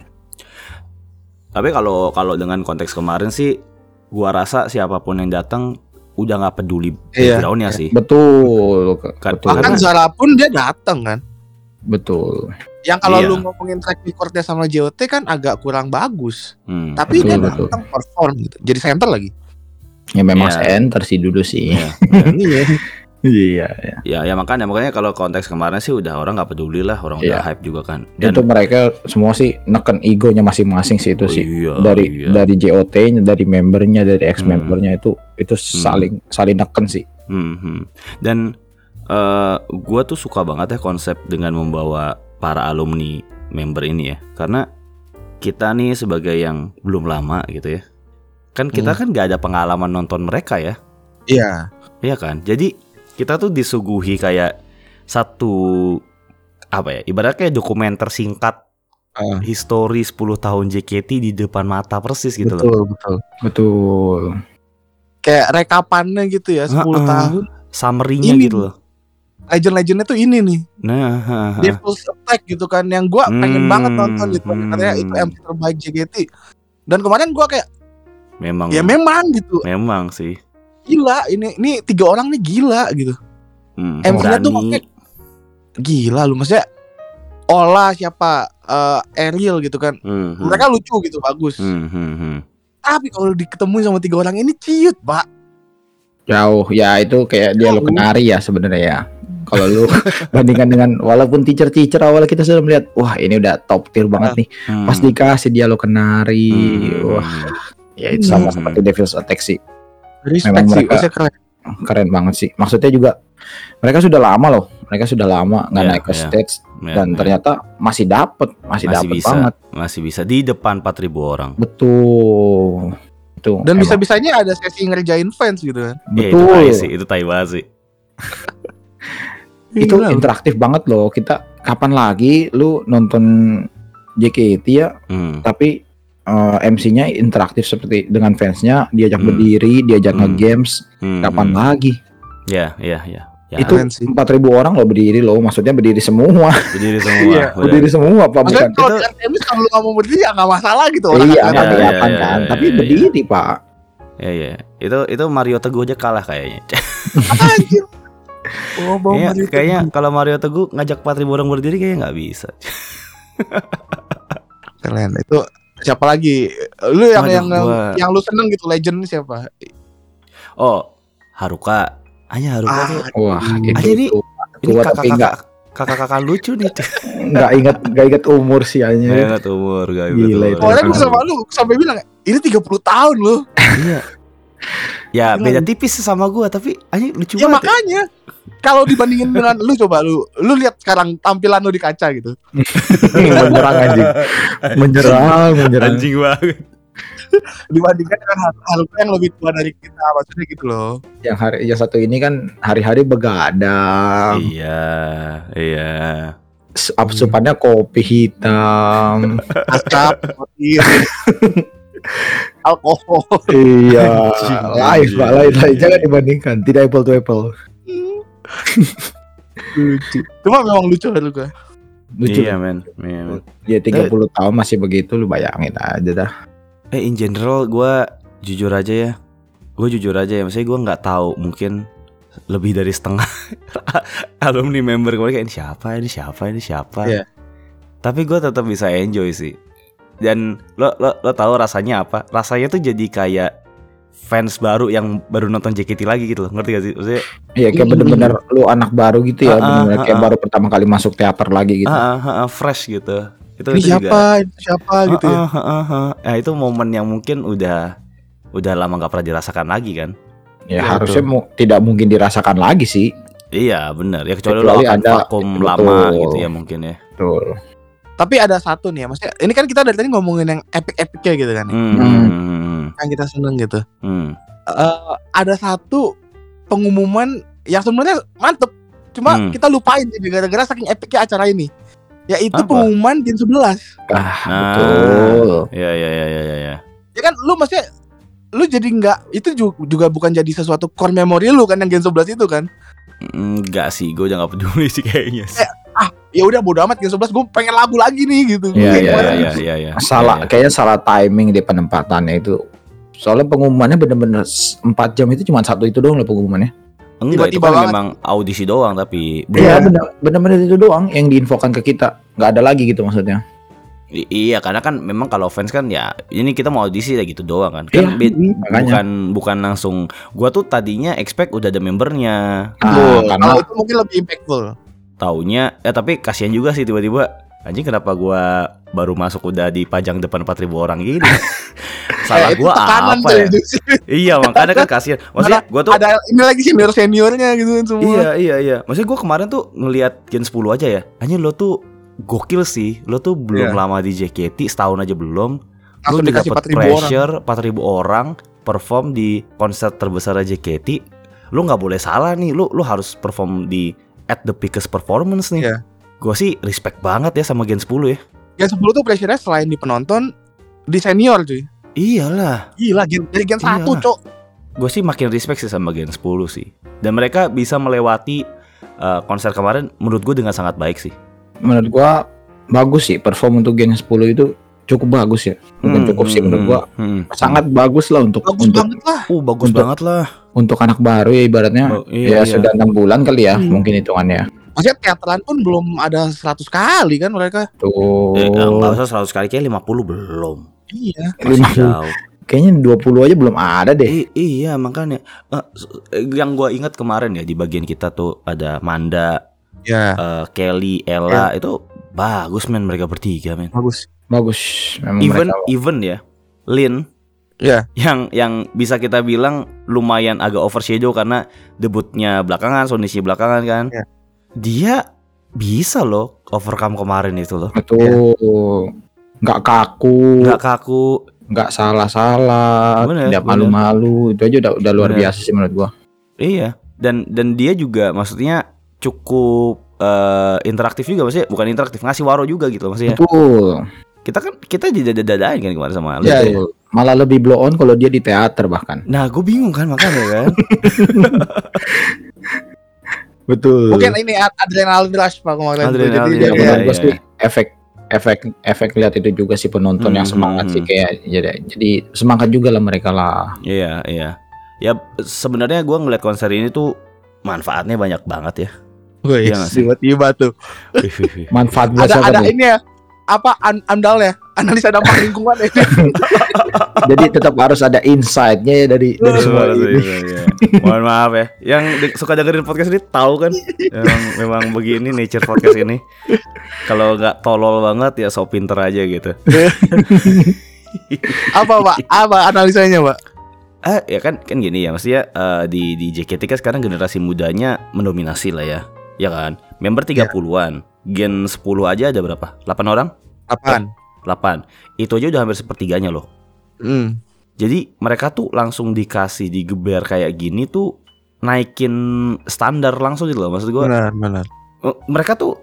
Tapi kalau kalau dengan konteks kemarin sih, gua rasa siapa pun yang datang udah nggak peduli Iya. backgroundnya sih. Betul, Kan- betul, Bahkan Zara pun dia datang kan. betul. Yang kalau Iya. lu ngomongin track recordnya sama JOT kan agak kurang bagus. Hmm. Tapi Betul, dia datang perform gitu. Jadi center lagi. Ya memang Iya. center sih dulu sih. Iya. Iya. Iya, iya. ya, ya makanya makanya kalau konteks kemarin sih udah orang nggak peduli lah, orang udah Iya. hype juga kan. Dan Itu mereka semua sih neken egonya masing-masing sih itu Oh, sih. iya, dari iya. dari JOT-nya, dari membernya, dari ex Hmm. membernya itu itu saling saling neken sih. Hmm, hmm. Dan eh gue tuh suka banget ya konsep dengan membawa para alumni member ini ya, karena kita nih sebagai yang belum lama gitu ya, kan kita kan gak ada pengalaman nonton mereka ya, Iya. Iya kan? Jadi kita tuh disuguhi kayak satu apa ya? Ibaratnya kayak dokumenter singkat Ah. histori 10 tahun JKT di depan mata persis gitu loh. betul, betul. Betul. Kayak rekapannya gitu ya 10 Heeh. tahun. Summary-nya gitu loh. Legend-legendnya tuh ini nih. Nah, ha, ha. Devil's Attack gitu kan yang gua pengen Hmm, banget nonton gitu. Katanya hmm. itu MC terbaik JKT. Dan kemarin gua kayak memang ya memang gitu. memang sih. Gila ini ini tiga orang nih gila gitu. Hmm, MC-nya tuh pakai- Gila lu maksudnya Ola siapa eh Ariel gitu kan. Hmm, hmm. Mereka lucu gitu bagus. Hmm, hmm, hmm. Tapi kalau diketemuin sama tiga orang ini ciut, Pak. Jauh ya itu kayak dia lo Jauh. kenari ya sebenarnya ya. Kalau lu bandingkan dengan walaupun teacher-teacher awal kita sudah melihat wah ini udah top tier banget nih. Hmm. Pas dikasih dia lo kenari, Hmm. wah ya itu sama Hmm. seperti Devil's Attack sih. Respect Memang sih, mereka- maksudnya keren. Keren banget sih. Maksudnya juga mereka sudah lama loh. Mereka sudah lama nggak Iya, naik ke iya. stage Ya, dan ya. ternyata masih dapet, masih, masih dapet bisa, banget. masih bisa di depan 4000 orang. Betul. Itu Dan emang- bisa-bisanya ada sesi ngerjain fans gitu kan. Ya, itu betul. tai sih, itu tai banget sih. itu Gila. interaktif banget loh kita kapan lagi lu nonton JKT ya Hmm. tapi eh, MC-nya interaktif seperti dengan fansnya diajak Hmm. berdiri diajak Hmm. nge-games Hmm, kapan hmm. lagi Ya, ya, ya. Ya, itu sih. 4000 orang loh berdiri loh, maksudnya berdiri semua. berdiri semua. Iya, berdiri semua Pak Maksudnya bukan. kalau Itu- Artemis kalau lu nggak mau berdiri ya nggak masalah gitu orang Iya, nggak nggak iya, iya, kan, iya, tapi iya. berdiri Pak. Iya, iya. Itu itu Mario Teguh aja kalah kayaknya. Anjir. Oh, bau Kayaknya, Mario kayaknya kalau Mario Teguh ngajak 4000 orang berdiri kayaknya nggak bisa. keren. Itu siapa lagi? Lu yang Waduh, yang yang, gua- yang lu seneng gitu legend siapa? Oh, Haruka. Hanya Haruka Ah, tuh. Wah, itu, Aja ini- itu Ini nggak kakak-kakak kakak-kakak lucu nih. nggak ingat nggak ingat umur sih Gak hanya. ingat umur, gak ingat Gila umur. Orang Aduh. sama lu sampai bilang ini 30 tahun lu. Iya. Ya Gila. beda tipis sama gua tapi aja lucu Ya banget. ya. makanya kalau dibandingin dengan lu coba lu lu lihat sekarang tampilan lu di kaca gitu. menyerang anjing. Menyerang, menyerang. Anjing banget. Dibandingkan dengan hal- hal yang lebih tua dari kita maksudnya gitu loh. Yang hari yang satu ini kan hari-hari begadang. Iya, iya. Asupannya kopi hitam. Asap, alkohol. iya, lain pak, lain, lain. Jangan dibandingkan. Tidak apple to apple. Lucu. Cuma memang lucu lu gua. Lucu. Iya, men. Iya, men. Dia 30 tahun masih begitu, lu bayangin aja dah. Eh, in general gua jujur aja ya. Gue jujur aja ya, maksudnya gua nggak tahu mungkin lebih dari setengah alumni member gue kayak ini siapa ini siapa ini siapa Iya. tapi gue tetap bisa enjoy sih dan lo lo lo tahu rasanya apa rasanya tuh jadi kayak fans baru yang baru nonton JKT lagi gitu loh ngerti gak sih maksudnya Iya, kayak Hmm. bener-bener lu anak baru gitu ya, Ah, ah, bener-bener ah, kayak ah. baru pertama kali masuk teater lagi gitu. ah, ah, ah, fresh gitu itu Ini itu juga siapa? Itu siapa gitu ya. Ah, ah, ah, ah. Nah, itu momen yang mungkin udah udah lama nggak pernah dirasakan lagi kan Ya, Iya, harusnya mu- tidak mungkin dirasakan lagi sih. iya benar ya kecuali, Kecuali lo akan ada- vakum betul. lama gitu ya mungkin ya Betul. Tapi ada satu nih ya, maksudnya ini kan kita dari tadi ngomongin yang epic-epicnya gitu kan. ya. Hmm, Hmm. hmm, hmm, Yang kita seneng gitu. hmm. Eh, ada satu pengumuman yang sebenarnya mantep. Cuma Hmm. kita lupain jadi gara-gara saking epicnya acara ini. Yaitu Apa? pengumuman Gen 11. Ah, Nah. betul. ya ya ya ya ya ya Ya kan lu maksudnya lu jadi nggak itu ju- juga bukan jadi sesuatu core memory lu kan yang Gen 11 itu kan. enggak sih gue udah nggak peduli sih kayaknya sih. Ya udah bodo amat Gen 11 gue pengen lagu lagi nih gitu. Iya, Iya iya iya iya. Salah, Iya, iya. kayaknya salah timing di penempatannya itu. Soalnya pengumumannya bener-bener 4 jam itu cuma satu itu doang loh pengumumannya. enggak itu tiba-tiba kan banget. memang audisi doang tapi Iya, bener- bener-bener itu doang yang diinfokan ke kita. nggak ada lagi gitu maksudnya. I- iya karena kan memang kalau fans kan ya ini kita mau audisi ya gitu doang kan Iya, kan makanya. bukan bukan langsung gua tuh tadinya expect udah ada membernya Ah, karena itu mungkin lebih impactful. Taunya ya tapi kasihan juga sih tiba-tiba anjing kenapa gua baru masuk udah dipajang depan 4000 orang gini salah Eh, gua apa ya iya makanya kan kasihan maksudnya gua tuh Ada ini lagi senior seniornya gitu kan semua. Iya iya iya. Maksudnya gue kemarin tuh ngelihat Gen 10 aja ya. Hanya lo tuh gokil sih. Lo tuh belum Iya. lama di JKT setahun aja belum. Lo dikasih dapet 4.000 orang. pressure 4000 orang perform di konser terbesar JKT. Lo nggak boleh salah nih. Lo lo harus perform di at the peakest performance nih. Iya. Gue sih respect banget ya sama Gen 10 ya. Gen 10 tuh pressure-nya selain di penonton di senior cuy. Iyalah. Gila gen dari gen 1, Iyalah. Cok. Gue sih makin respect sih sama Gen 10 sih. Dan mereka bisa melewati uh, konser kemarin menurut gue dengan sangat baik sih. menurut gua bagus sih perform untuk Gen 10 itu cukup bagus ya. Bukan Hmm, cukup sih hmm, menurut gua hmm, hmm. sangat bagus lah untuk Bagus untuk banget lah. Uh bagus Untuk- banget lah. untuk anak baru ya ibaratnya. Oh, ya sudah enam bulan kali ya Hmm. mungkin hitungannya. Maksudnya teateran pun belum ada 100 kali kan mereka. Tuh. Eh, enggak usah 100 kali kayak 50 belum. Iya. Masih 50. jauh. Kayaknya 20 aja belum ada deh. I- iya makanya Eh, eh, yang gua ingat kemarin ya di bagian kita tuh ada Manda, Ya, eh, Kelly, Ella itu bagus men mereka bertiga men. bagus. Bagus memang Even mereka. even ya Lin Iya. yang yang bisa kita bilang lumayan agak overshadow karena debutnya belakangan, sondisi belakangan kan. Iya. Dia bisa loh overcome kemarin itu loh. Betul. Nggak kaku, Nggak kaku, nggak salah-salah, Bener, tidak bener. malu-malu. Itu aja udah udah luar Bener. biasa sih menurut gua. Iya, dan dan dia juga maksudnya cukup eh, interaktif juga maksudnya bukan interaktif ngasih waro juga gitu maksudnya. Betul. Kita kan kita dadain kan kemarin sama lu. Iya, Betul. Malah lebih blow on kalau dia di teater bahkan. Nah, gue bingung kan makanya kan. Betul. Mungkin ini ad- adrenalin rush pak kemarin. Adrenalin, Jadi ya, iya, gua sih efek efek efek lihat itu juga sih penonton yang Hmm, semangat hmm, sih kayak jadi jadi semangat juga lah mereka lah. Iya, iya. Ya sebenarnya gua ngeliat konser ini tuh manfaatnya banyak banget ya. Wih, Iya sih? tiba-tiba tuh. Manfaat Ada ada ini ya. Apa an amdal ya? Analisa dampak lingkungan ya. Jadi tetap harus ada insight-nya ya dari dari semua ini. iya, iya. Mohon maaf ya. Yang suka dengerin podcast ini tahu kan? Memang, memang begini nature podcast ini. Kalau nggak tolol banget ya so pinter aja gitu. apa pak? Apa analisanya pak? Ah ya kan kan gini ya maksudnya eh, di di JKT kan sekarang generasi mudanya mendominasi lah ya. Ya kan? Member 30-an. Gen 10 aja ada berapa? 8 orang? Apaan? 8. Itu aja udah hampir sepertiganya loh. Hmm. Jadi mereka tuh langsung dikasih digeber kayak gini tuh naikin standar langsung gitu loh. Maksud gua Benar, benar. eh, mereka tuh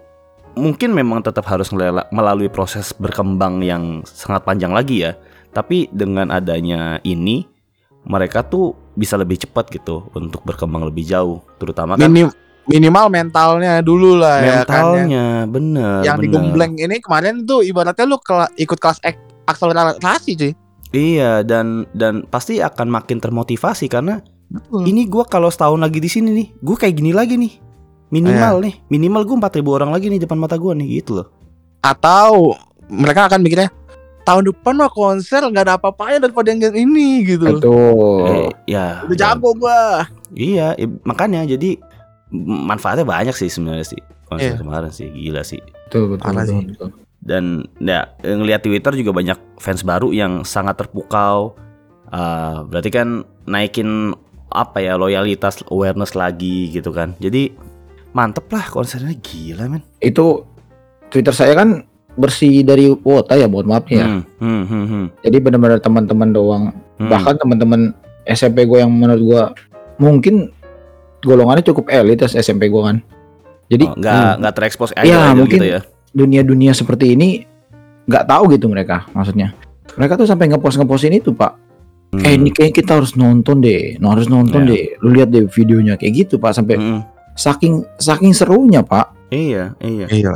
mungkin memang tetap harus melalui proses berkembang yang sangat panjang lagi ya. Tapi dengan adanya ini mereka tuh bisa lebih cepat gitu untuk berkembang lebih jauh, terutama kan Minim minimal mentalnya dulu lah ya kan. Yang, mentalnya bener yang bener. digembleng ini kemarin tuh ibaratnya lu kela- ikut kelas ek- akselerasi cuy. Iya dan dan pasti akan makin termotivasi karena Betul. ini gua kalau setahun lagi di sini nih, gua kayak gini lagi nih. Minimal nih, minimal gua 4000 orang lagi nih depan mata gua nih gitu loh. Atau mereka akan mikirnya tahun depan mah konser nggak ada apa-apanya daripada yang ini gitu. Betul. Eh, ya. Udah jago gua. Iya, makanya jadi manfaatnya banyak sih sebenarnya sih konser Iya. kemarin sih gila sih. Betul betul. Parah betul, sih. betul. Dan ya ngelihat Twitter juga banyak fans baru yang sangat terpukau. Ah, berarti kan naikin apa ya loyalitas awareness lagi gitu kan. Jadi mantep lah konsernya gila men. Itu Twitter saya kan bersih dari kuota ya, mohon maaf ya. Hmm, hmm, hmm, hmm, Jadi benar-benar teman-teman doang. hmm. Bahkan teman-teman SMP gue yang menurut gue mungkin golongannya cukup elit ya SMP gue kan. Jadi Oh, nggak nggak terekspos Iya, idol-idol mungkin gitu ya. dunia-dunia seperti ini nggak tahu gitu mereka maksudnya. Mereka tuh sampai ngepost ngepostin itu pak. Hmm. Eh ini kayak kita harus nonton deh, no, harus nonton Iya. deh. Lu lihat deh videonya kayak gitu pak sampai Hmm, saking saking serunya pak. Iya, iya. Iya.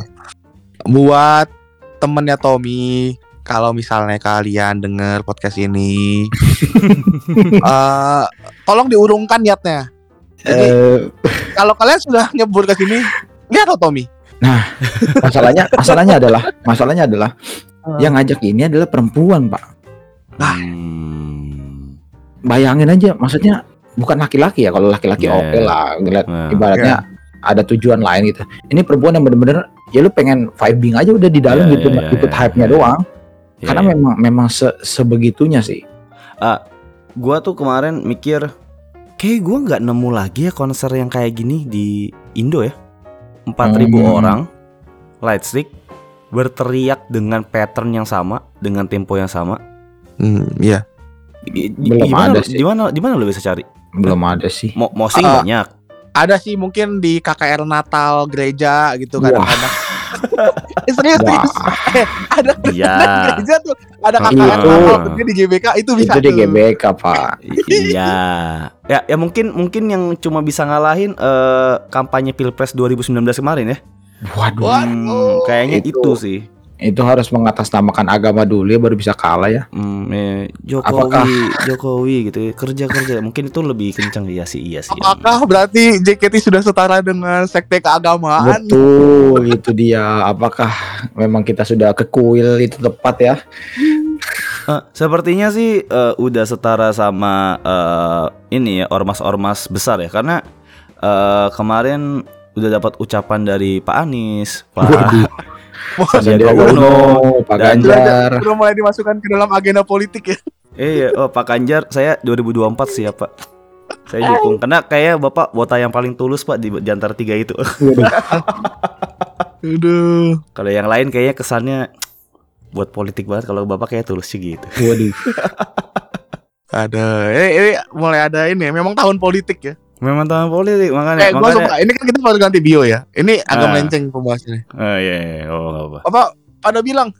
Buat temennya Tommy, kalau misalnya kalian denger podcast ini, eh tolong diurungkan niatnya. Jadi Eh, kalau kalian sudah nyebur ke sini, lihat Tommy. masalahnya masalahnya adalah masalahnya adalah Hmm. yang ngajak ini adalah perempuan pak. Ah. Hmm. Bayangin aja, maksudnya bukan laki-laki ya. Kalau laki-laki Iya, oke iya. lah, ngeliat Nah. ibaratnya ada tujuan lain gitu. Ini perempuan yang bener-bener ya lu pengen vibing aja udah di dalam Iya, gitu, iya, ikut iya, hype-nya iya. doang. Iya, Karena iya. memang memang se- sebegitunya sih. gua tuh kemarin mikir kayak gua nggak nemu lagi ya konser yang kayak gini di Indo ya 4000 Hmm. orang light stick berteriak dengan pattern yang sama dengan tempo yang sama Hmm, iya. Gi- Belum gimana ada sih. gimana gimana lu bisa cari Belum ada sih. Mo mosing Ah. banyak Ada sih mungkin di KKR Natal gereja gitu Wah. kadang-kadang. Eh, serius, serius. Eh, ada Iya. ada gereja tuh, ada KKR itu. Natal gede di GBK itu bisa itu di tuh. GBK pak. Iya ya ya mungkin mungkin yang cuma bisa ngalahin eh, kampanye pilpres 2019 kemarin ya Waduh, Hmm, kayaknya Itu. itu sih itu harus mengatasnamakan agama dulu ya baru bisa kalah ya. Hmm, eh, Jokowi, Apakah- Jokowi gitu ya, kerja kerja. Mungkin itu lebih kencang iya sih, iya sih. Apakah berarti JKT sudah setara dengan sekte keagamaan? Betul, itu dia. Apakah memang kita sudah ke kuil itu tepat ya? Eh, sepertinya sih eh, udah setara sama eh, ini ya ormas-ormas besar ya, karena eh, kemarin udah dapat ucapan dari Pak Anies, Pak Sandiaga Uno, Pak Ganjar. Udah mulai dimasukkan ke dalam agenda politik ya. eh oh Pak Ganjar, saya 2024 sih ya Pak. Saya dukung karena kayak Bapak wota yang paling tulus Pak di, di antara tiga itu. Aduh. Kalau yang lain kayaknya kesannya buat politik banget kalau Bapak kayak tulus sih gitu. Waduh. Ada. Ini, ini mulai ada ini. Memang tahun politik ya. Memang tahun politik makanya Eh, gua makanya suka. Ini kan kita baru ganti bio ya. Ini agak Ah. melenceng pembahasannya. Oh iya, iya. oh apa. Apa pada bilang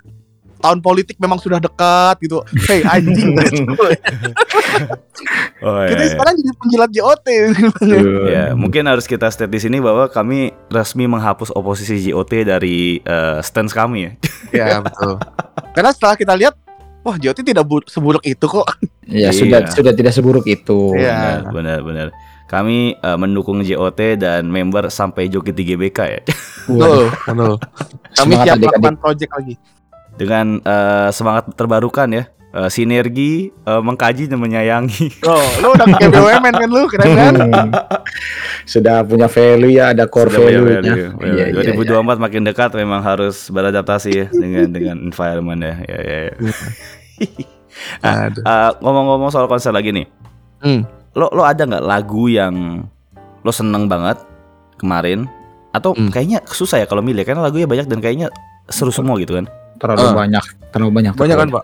tahun politik memang sudah dekat gitu. Hei anjing. Oh, kita iya, iya. sekarang jadi penjilat JOT. Ya, mungkin harus kita state di sini bahwa kami resmi menghapus oposisi JOT dari eh, stance kami ya. ya betul. Karena setelah kita lihat, wah JOT tidak bu- seburuk itu kok. Ya Iya. sudah sudah tidak seburuk itu. Iya. Benar, benar, benar. Kami eh, mendukung JOT dan member sampai joget di GBK ya. Betul, betul. Kami siap melakukan project lagi. Dengan eh, semangat terbarukan ya. Eh, sinergi, eh, mengkaji dan menyayangi. Oh, lu udah kayak BUMN kan lu, keren kan? Hmm. Sudah punya value ya, ada core Sudah value. Iya, iya, iya. 2024 makin dekat memang harus beradaptasi ya dengan dengan environment ya. Ya, ya, ya. Ngomong-ngomong soal konser lagi nih. Hmm. Lo lo ada nggak lagu yang lo seneng banget kemarin? Atau Hmm. kayaknya susah ya kalau milih karena lagunya banyak dan kayaknya seru semua gitu kan? Terlalu Ah. banyak, terlalu banyak. Banyak kan, Pak?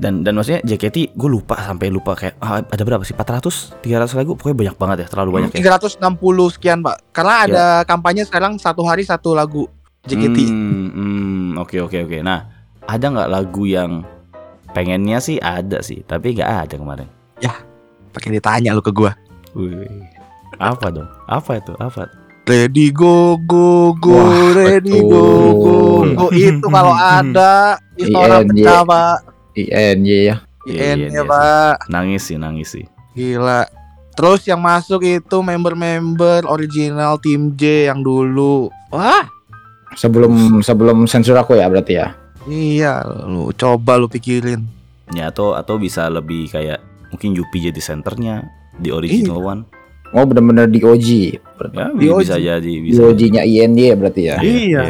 Dan dan maksudnya JKT gue lupa sampai lupa kayak ah, ada berapa sih 400 300 lagu pokoknya banyak banget ya terlalu banyak ya. 360 sekian, Pak. Karena ada kampanye sekarang satu hari satu lagu JKT. Hmm, hmm, oke oke oke. Nah, ada nggak lagu yang pengennya sih ada sih, tapi nggak ada kemarin. Pakai ditanya lu ke gua. Wih, apa dong? Apa itu? Apa? Ready go go go, Wah, ready go go betul. go itu kalau ada Istora INY. pecah, Pak. INY ya. Iya, IN iya, ya, iya Pak. Nangis sih, nangis sih. Gila. Terus yang masuk itu member-member original tim J yang dulu. Wah, Sebelum sebelum sensor aku ya berarti ya. iya lu coba lu pikirin. Ya atau atau bisa lebih kayak mungkin Yupi jadi senternya di original one. Oh benar-benar di OG. Ya, Di bisa OG. jadi Di bisa. OG-nya INY berarti ya. Iya.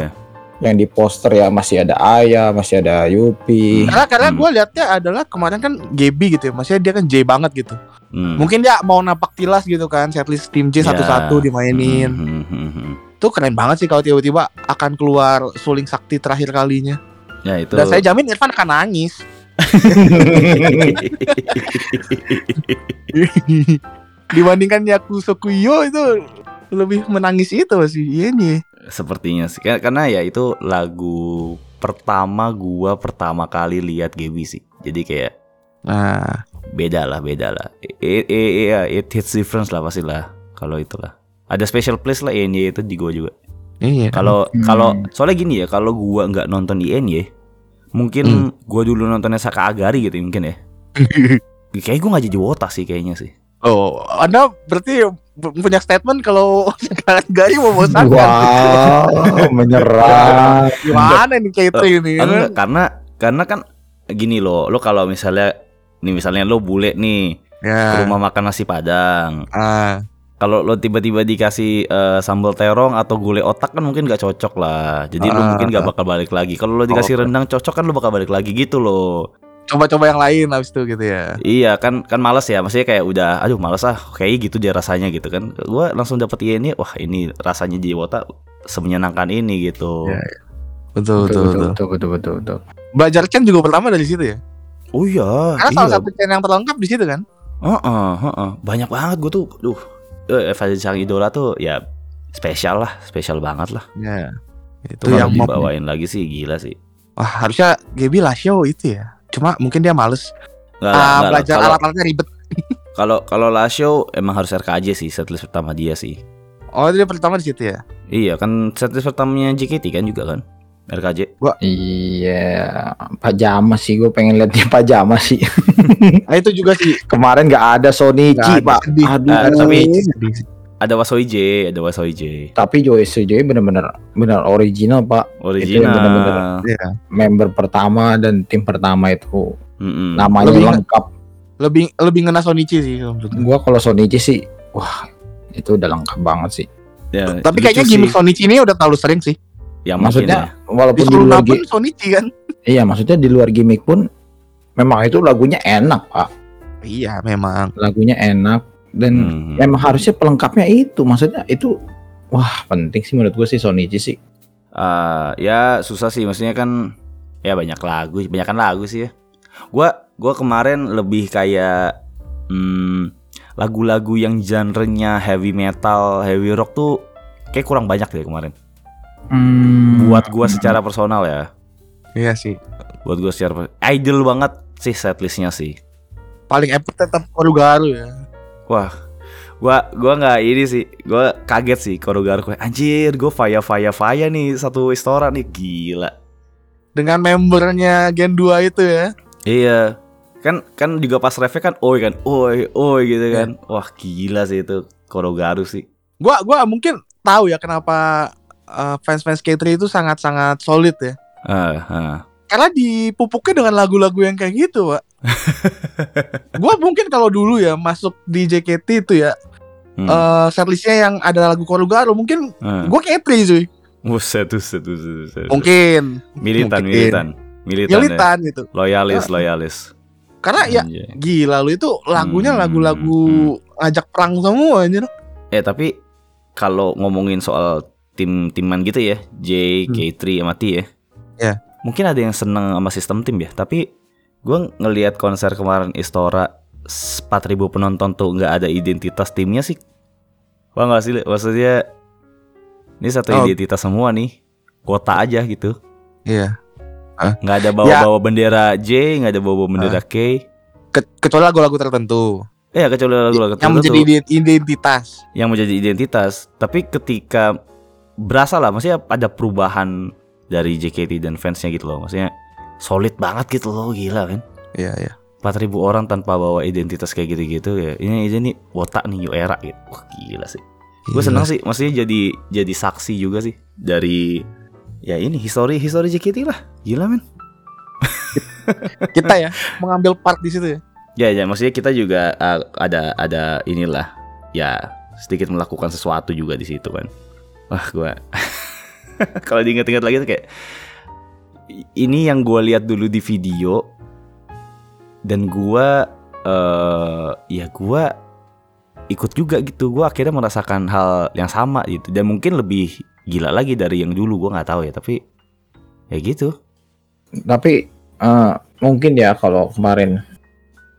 Yang di poster ya masih ada Aya, masih ada Yupi. Karena karena Hmm. gue liatnya adalah kemarin kan Gaby gitu ya, maksudnya dia kan J banget gitu. Hmm. Mungkin dia mau napak tilas gitu kan, setlist tim J Ya. satu-satu dimainin. Hmm, hmm, hmm, hmm. Itu keren banget sih kalau tiba-tiba akan keluar suling sakti terakhir kalinya. Ya itu. Dan saya jamin Irfan akan nangis. Dibandingkan Yaku Sokuyo itu lebih menangis itu sih iya nih. Sepertinya sih Kar- karena ya itu lagu pertama gua pertama kali lihat Gaby sih. Jadi kayak Nah, beda lah, beda lah. It, it, it, it hits difference lah pasti lah kalau itulah. Ada special place lah INY itu di gua juga. iya. Kalau Hmm. kalau soalnya gini ya, kalau gua nggak nonton INY, mungkin Hmm. gua dulu nontonnya Saka Agari gitu mungkin ya. Kayak gua nggak jadi wota sih kayaknya sih. Oh, Anda berarti pu- punya statement kalau sekarang Gari mau bosan Wow, menyerang. Gimana nih Katri ini? ya kan? Enggak, karena karena kan gini loh, lo kalau misalnya nih misalnya lo bule nih ke Ya. rumah makan nasi padang. Ah, Kalau lo tiba-tiba dikasih eh, sambal terong atau gulai otak kan mungkin gak cocok lah. Jadi lo Ah. mungkin gak bakal balik lagi. Kalau lo dikasih rendang cocok kan lo bakal balik lagi gitu loh. coba-coba yang lain habis itu gitu ya. Iya kan kan males ya. Maksudnya kayak udah aduh males ah kayak gitu dia rasanya gitu kan. Gua langsung dapet ini wah ini rasanya di wota semenyenangkan ini gitu. Iya, Betul, Betul, betul, betul, betul, betul, betul. Belajar Chen juga pertama dari situ ya. Oh iya. Karena iya. salah satu yang terlengkap di situ kan. Heeh, heeh. Banyak banget gue tuh. Duh. Eh Sang Idola tuh ya spesial lah, spesial banget lah. Ya. Itu Itu yang dibawain lagi sih gila sih. Wah, harusnya Gaby lah show itu ya. Cuma mungkin dia males Nggak, ah, nggak, nggak. belajar alat-alatnya ribet. kalau kalau last show emang harus RKJ sih setlist pertama dia sih. Oh, dia pertama di situ ya. Iya kan setlist pertamanya JKT kan juga kan RKJ. Iya, pajama sih gue pengen lihat dia pajama sih. Nah, itu juga sih. Kemarin nggak ada Sonichi Nggak ada, pak. sedih. Aduh, Ah, tapi- sedih sih. Ada Wasoi J, ada Wasoi J. tapi Joy Joy bener-bener bener original pak. Original. bener-bener. Iya. Member pertama dan tim pertama itu Mm-mm. namanya Lebih- lengkap. Lebih lebih ngena Sonichi sih. Gua kalau Sonichi sih, wah itu udah lengkap banget sih. Ya, Tapi kayaknya gimmick Sonichi ini udah terlalu sering sih. Yang mungkin ya. Maksudnya walaupun di luar pun Sonichi kan. iya maksudnya di luar gimmick pun memang itu lagunya enak pak. Iya, memang. Lagunya enak dan Hmm. emang harusnya pelengkapnya itu maksudnya itu wah penting sih menurut gue sih Sonichi sih. Ah, ya susah sih maksudnya kan ya banyak lagu, banyakan lagu sih ya. Gua gua kemarin lebih kayak hmm, lagu-lagu yang genrenya heavy metal, heavy rock tuh kayak kurang banyak deh kemarin. Hmm, Buat gua secara personal ya. Iya sih. buat gue secara ideal banget sih setlistnya sih. Paling epic tetap Korugaru ya. Wah, gua gua nggak ini sih, gua kaget sih Korugaru kayak anjir, gue faya faya faya nih satu istora nih gila. Dengan membernya Gen 2 itu ya. Iya, kan kan juga pas review kan, oi kan, oi oi gitu kan, wah gila sih itu Korugaru sih. Gua gua mungkin tahu ya kenapa uh, fans-fans K3 itu sangat-sangat solid ya. Ah, ah. Karena dipupuknya dengan lagu-lagu yang kayak gitu, Pak. gua mungkin kalau dulu ya masuk di JKT itu ya, Hmm. eh setlistnya yang ada lagu Korugaru mungkin ah. gua K3 cuy. Buset, buset, buset, buset. Mungkin militan, mungkin. militan, militan, ya. militan gitu. loyalis, loyalis. Karena ya Anjay. gila lu itu lagunya Hmm, lagu-lagu hmm. ngajak perang semua anjir. Eh tapi kalau ngomongin soal tim-timan gitu ya, J, K3 sama T ya. Ya. Mungkin ada yang seneng sama sistem tim ya, tapi gua ngelihat konser kemarin Istora 4000 penonton tuh nggak ada identitas timnya sih. Wah nggak sih, maksudnya ini satu Oh. identitas semua nih, kota aja gitu. Iya. Nggak ada bawa-bawa bendera J, nggak ada bawa-bawa bendera K. Ke- kecuali lagu-lagu tertentu Eh kecuali lagu-lagu yang menjadi tertentu. ide- identitas. yang menjadi identitas. Tapi ketika berasa lah, maksudnya ada perubahan dari JKT dan fansnya gitu loh. Maksudnya solid banget gitu loh, gila kan. Iya, iya. 4000 orang tanpa bawa identitas kayak gitu-gitu ya. Ini ini nih wotak nih new era gitu. Wah, gila sih. Gue seneng sih, maksudnya jadi jadi saksi juga sih dari ya ini histori histori JKT lah. Gila men. Kita ya mengambil part di situ ya. Ya ya maksudnya kita juga uh, ada ada inilah ya sedikit melakukan sesuatu juga di situ kan. Wah gua kalau diingat-ingat lagi tuh kayak ini yang gua lihat dulu di video dan gua eh ya gua ikut juga gitu. Gua akhirnya merasakan hal yang sama gitu dan mungkin lebih gila lagi dari yang dulu gua nggak tahu ya tapi ya gitu. Tapi eh, mungkin ya kalau kemarin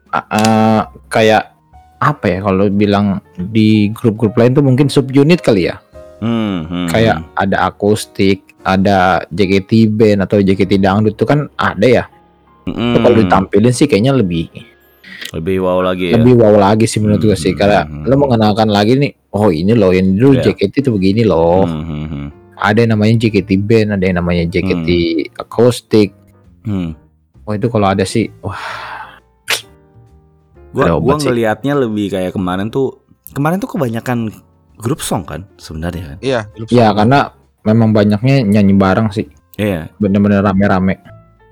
ah, ah, kayak apa ya kalau bilang di grup-grup lain tuh mungkin subunit kali ya. Hmm, hmm, Kayak ada akustik, ada JKT band atau JKT dangdut itu kan ada ya. hmm, Itu Kalau ditampilin sih kayaknya lebih lebih wow lagi ya. lebih wow lagi sih menurut gue sih Hmm, karena hmm, lo mengenalkan lagi nih oh ini loh yang dulu Iya. JKT itu begini loh Hmm, hmm, hmm. ada yang namanya JKT band ada yang namanya JKT akustik Hmm. oh itu kalau ada sih wah Gua gua sih. ngelihatnya lebih kayak kemarin tuh kemarin tuh kebanyakan grup song kan sebenarnya kan. Iya, ya song. karena memang banyaknya nyanyi bareng sih Iya, bener-bener rame-rame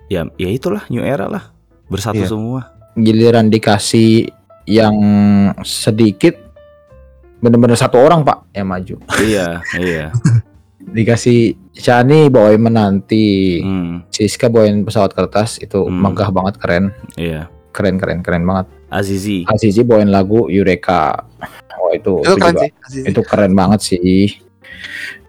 ya ya itulah new era lah. Bersatu Iya. semua. giliran dikasih yang sedikit bener-bener satu orang pak yang maju iya, iya. dikasih Shani bawain menanti Hmm, Siska bawain pesawat kertas itu Hmm. megah banget keren iya. keren keren keren banget Azizi. Azizi bawain lagu Eureka. Oh itu itu itu, keren juga- sih. Itu keren banget sih.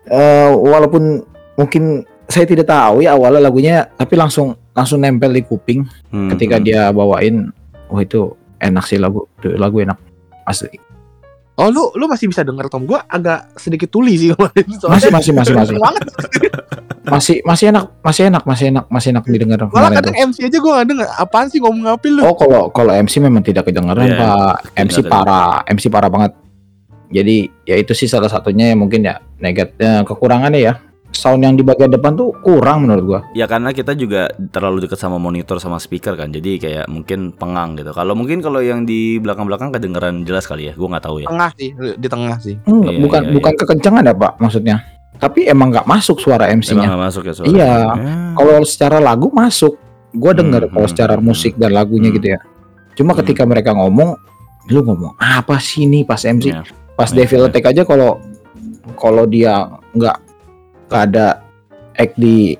Eh walaupun mungkin saya tidak tahu ya awalnya lagunya, tapi langsung langsung nempel di kuping Hmm, ketika hmm. dia bawain. Oh itu enak sih lagu, Tuh, lagu enak asli. Oh lu lu masih bisa denger Tom? Gua agak sedikit tuli sih kemarin. Masih masih masih masih masih masih enak masih enak masih enak masih enak didengar Malah kadang. MC aja gua gak denger. Apaan sih ngomong apa lu? Oh kalau kalau MC memang tidak kedengeran Iya, pak, MC parah, MC parah banget. Jadi ya itu sih salah satunya yang mungkin ya negatifnya kekurangannya ya. Sound yang di bagian depan tuh kurang menurut gua. Ya karena kita juga terlalu dekat sama monitor sama speaker kan. Jadi kayak mungkin pengang gitu. Kalau mungkin kalau yang di belakang-belakang kedengeran jelas kali ya. Gua nggak tahu ya. Tengah sih, di tengah sih. Enggak, Iya, bukan iya, bukan kekencangan ya pak maksudnya. Tapi emang nggak masuk suara Emang MC-nya. nggak masuk ya suara. Iya. Ya. Kalau secara lagu masuk, gua denger Hmm, kalau hmm, secara hmm, musik dan lagunya hmm. gitu ya. Cuma Hmm. ketika mereka ngomong, lu ngomong apa sih ini pas MC? Ya. Pas Iya, Devil. Attack aja kalau kalau dia nggak nggak ada act di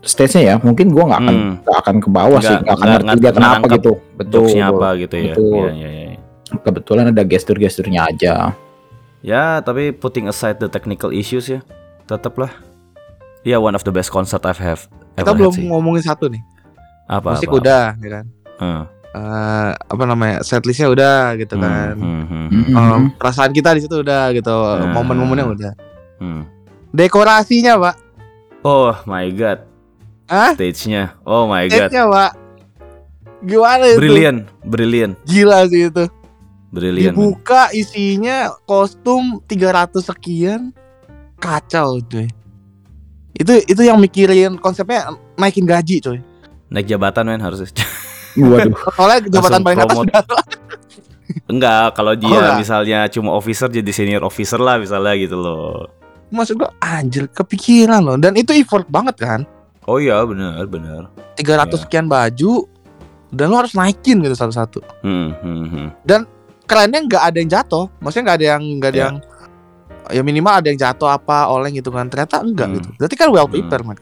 stage-nya ya, mungkin gua nggak akan Hmm. nggak akan ke bawah sih, nggak akan ngerti dia kenapa gitu. Betul. Apa gitu ya. Betul. Iya, iya, iya. Kebetulan ada gestur-gesturnya aja. Ya, tapi putting aside the technical issues ya, tetaplah. Ya, one of the best concert I've have Kita ever had belum sih. ngomongin satu nih. Apa? Musik apa, udah, ya kan. Hmm, Eh, apa namanya? Setlistnya udah gitu hmm, kan. hmm, hmm, Mhm. Eh, perasaan kita di situ udah gitu. Hmm. Momen-momennya udah. hmm. Dekorasinya, Pak. Oh my god. Hah? Stage-nya. Oh my god. Stage-nya, Pak. Gimana itu? Brilliant, brilliant, Gila sih itu. brilliant. man. Dibuka isinya kostum 300 sekian. Kacau cuy. Itu itu yang mikirin konsepnya naikin gaji coy. Naik jabatan men harusnya. Waduh. Soalnya jabatan paling atas promote. udah Enggak, kalau dia Oh, enggak. misalnya cuma officer jadi senior officer lah misalnya gitu loh. Maksud gua anjir kepikiran loh dan itu effort banget kan. Oh iya benar benar. 300 Iya. sekian baju dan lo harus naikin gitu satu-satu. Hmm, hmm, hmm. Kerennya nggak ada yang jatuh, maksudnya nggak ada yang nggak ada Iya. yang ya minimal ada yang jatuh apa oleng gitu kan. Ternyata enggak Hmm. gitu. Berarti kan well Hmm. prepared man.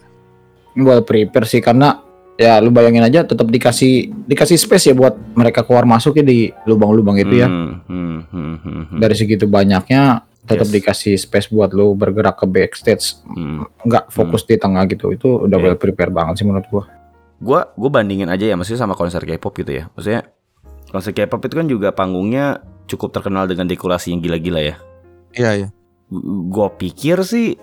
well prepare sih karena ya lu bayangin aja tetap dikasih dikasih space ya buat mereka keluar masuk ya di lubang-lubang itu ya Hmm, hmm, hmm, hmm, hmm. dari segitu banyaknya tetap Yes. dikasih space buat lu bergerak ke backstage Hmm. nggak fokus di tengah gitu itu udah Iya. well prepare banget sih menurut gua Gua gua bandingin aja ya maksudnya sama konser K-pop gitu ya. Maksudnya konser K-pop itu kan juga panggungnya cukup terkenal dengan dekorasi yang gila-gila ya. Iya iya. Gue pikir sih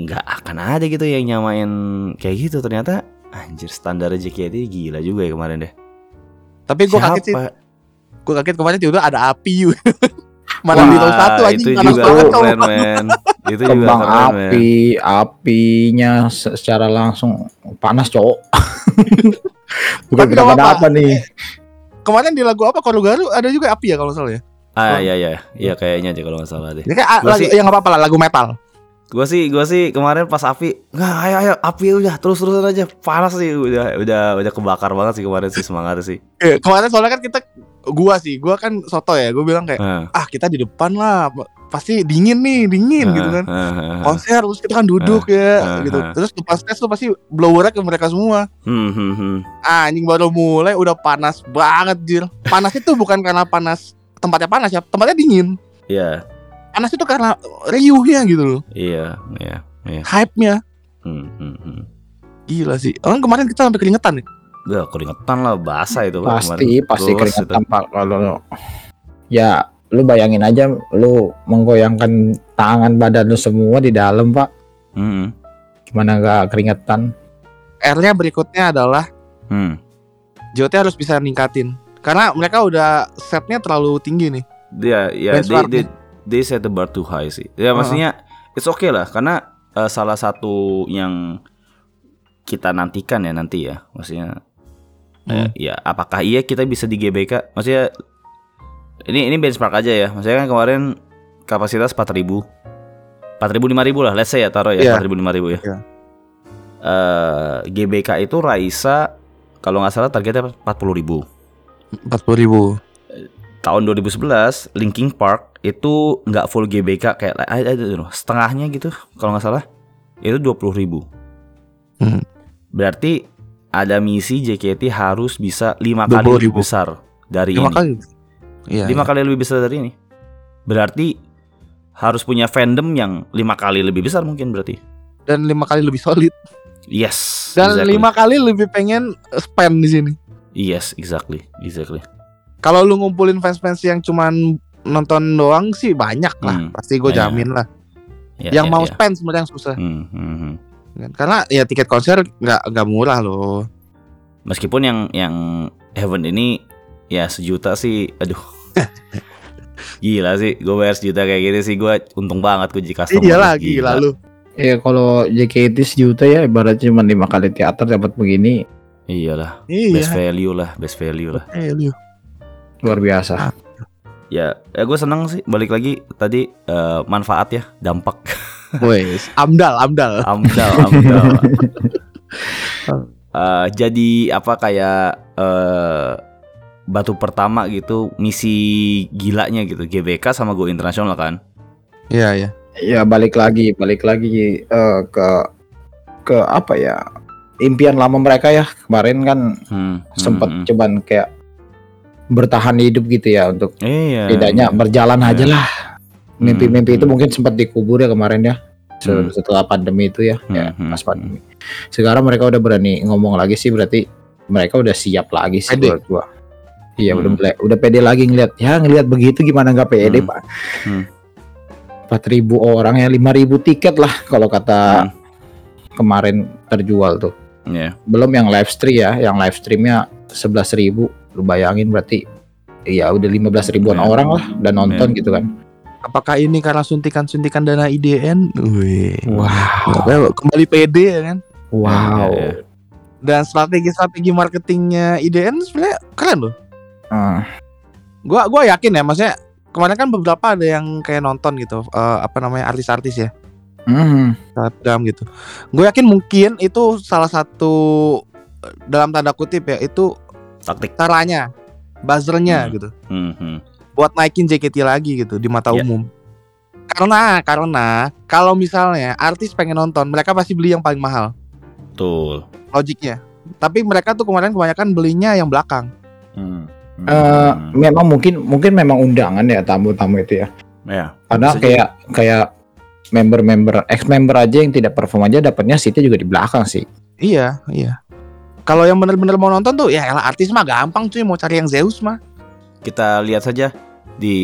nggak akan ada gitu yang nyamain kayak gitu ternyata anjir standar JKT gila juga ya kemarin deh. Tapi gue kaget sih, gue kaget kemarin tiba ada api. Mana Wah, bintang satu itu anjing panas juga keren men. Itu juga kembang keren men. api apinya se- secara langsung panas cowok bukan Tapi kenapa apa-apa. apa nih Kemarin di lagu apa Korugaru ada juga api ya kalau salah ya. Ah iya iya iya kayaknya aja kalau nggak salah deh. Ini kayak lagu sih- yang apa apa lah lagu metal. Gua sih gua sih kemarin pas api nggak ayo ayo api udah terus terusan aja panas sih udah udah udah kebakar banget sih kemarin sih semangat sih. Eh, kemarin soalnya kan kita gua sih, gua kan soto ya, gua bilang kayak Ah, ah kita di depan lah, pasti dingin nih, dingin gitu kan. ah, ah, ah. Konser terus kita kan duduk ya ah, gitu. ah. Terus pas tes tuh pasti blower ke mereka semua. Hmm, hmm, hmm. Anjing baru mulai udah panas banget jir. Panasnya tuh bukan karena panas tempatnya panas ya, tempatnya dingin. Iya Panas itu karena riuhnya gitu loh, iya iya iya. hype-nya. Hmm, hmm, hmm. Gila sih. Orang kemarin kita sampai keringetan nih. Udah keringetan lah basah itu pasti kemarin. pasti Terus keringetan pak kalau ya lu bayangin aja lu menggoyangkan tangan badan lu semua di dalam pak. Hmm, gimana nggak keringetan R-nya berikutnya adalah hmm. JOT harus bisa ningkatin. Karena mereka udah setnya terlalu tinggi nih. Dia ya they, Benchmarknya. They, set the bar too high sih. Ya maksudnya it's okay lah karena eh, salah satu yang kita nantikan ya nanti ya. Maksudnya Hmm. ya apakah iya kita bisa di GBK? Maksudnya ini ini benchmark aja ya. Maksudnya kan kemarin kapasitas 4000 4000 5000 lah let's say ya taruh ya Iya. 4000 5000 ya. Iya. Eh, GBK itu Raisa kalau nggak salah targetnya 40.000 40 ribu. Tahun 2011 Linkin Park itu nggak full GBK kayak ada ada- setengahnya gitu kalau nggak salah itu 20.000 ribu Hmm. berarti ada misi JKT harus bisa lima kali 20.000. lebih besar dari Lima ini kali. Iya. lima iya. kali lebih besar dari ini berarti harus punya fandom yang lima kali lebih besar mungkin berarti Dan lima kali lebih solid. yes Dan exactly. lima kali lebih pengen spend di sini. yes exactly exactly Kalau lu ngumpulin fans-fans yang cuman nonton doang sih banyak lah. Hmm. Pasti gue Iya. jamin lah. Ya, yang ya, mau ya. spend sebenarnya yang susah. Hmm, hmm, hmm. Kan? Karena ya tiket konser nggak nggak murah loh. Meskipun yang yang Heaven ini ya sejuta sih, aduh. gila sih, gue bayar sejuta kayak gini sih gue untung banget gue jadi customer. Iya lah gila lu. ya kalau JKT sejuta ya ibaratnya cuma lima kali teater dapat begini Iyalah, best Iya. value lah, best value lah. Eh, lu. Luar biasa Ya, ya gue seneng sih. Balik lagi tadi eh, manfaat ya, dampak. Wes, amdal, amdal. amdal, amdal. Eh, jadi apa kayak eh batu pertama gitu, misi gilanya gitu, GBK sama Go Internasional kan? Iya, iya. ya balik lagi balik lagi eh, ke ke apa ya impian lama mereka ya kemarin kan Hmm, sempat hmm, hmm. cuman kayak bertahan hidup gitu ya untuk Iya. tidaknya berjalan Iya. aja lah mimpi-mimpi Hmm, itu hmm. mungkin sempat dikubur ya kemarin ya Hmm. setelah pandemi itu ya, Hmm, ya hmm, pas pandemi sekarang mereka udah berani ngomong lagi sih berarti mereka udah siap lagi sih Pede. menurut gua iya Hmm. udah udah pede lagi ngeliat ya ngeliat begitu gimana nggak pede Hmm. pak Hmm. empat ribu orang ya lima ribu tiket lah kalau kata Hmm. kemarin terjual tuh Iya. belum yang live stream ya yang live streamnya 11.000 ribu lu bayangin berarti ya udah 15 ribuan Iya. orang lah dan nonton gitu kan Apakah ini karena suntikan-suntikan dana IDN? Wih. wow Kembali pede ya kan? wow Iya, iya. Dan strategi-strategi marketingnya IDN sebenarnya keren loh. Ah, Gua gua yakin ya, maksudnya kemarin kan beberapa ada yang kayak nonton gitu, eh, apa namanya artis-artis ya. Instagram gitu. Gue yakin mungkin itu salah satu eh, dalam tanda kutip ya itu Taktik. caranya, buzzernya Hmm. gitu, Hmm, hmm. buat naikin JKT lagi gitu di mata Ya. umum. Karena karena kalau misalnya artis pengen nonton, mereka pasti beli yang paling mahal, Betul. logiknya. Tapi mereka tuh kemarin kebanyakan belinya yang belakang. Hmm. Hmm. Eh, memang mungkin mungkin memang undangan ya tamu-tamu itu ya Ya. karena kayak kayak member-member ex member aja yang tidak perform aja dapatnya seatnya juga di belakang sih Iya, iya. Kalau yang bener-bener mau nonton tuh ya elah artis mah gampang cuy mau cari yang Zeus mah. Kita lihat saja di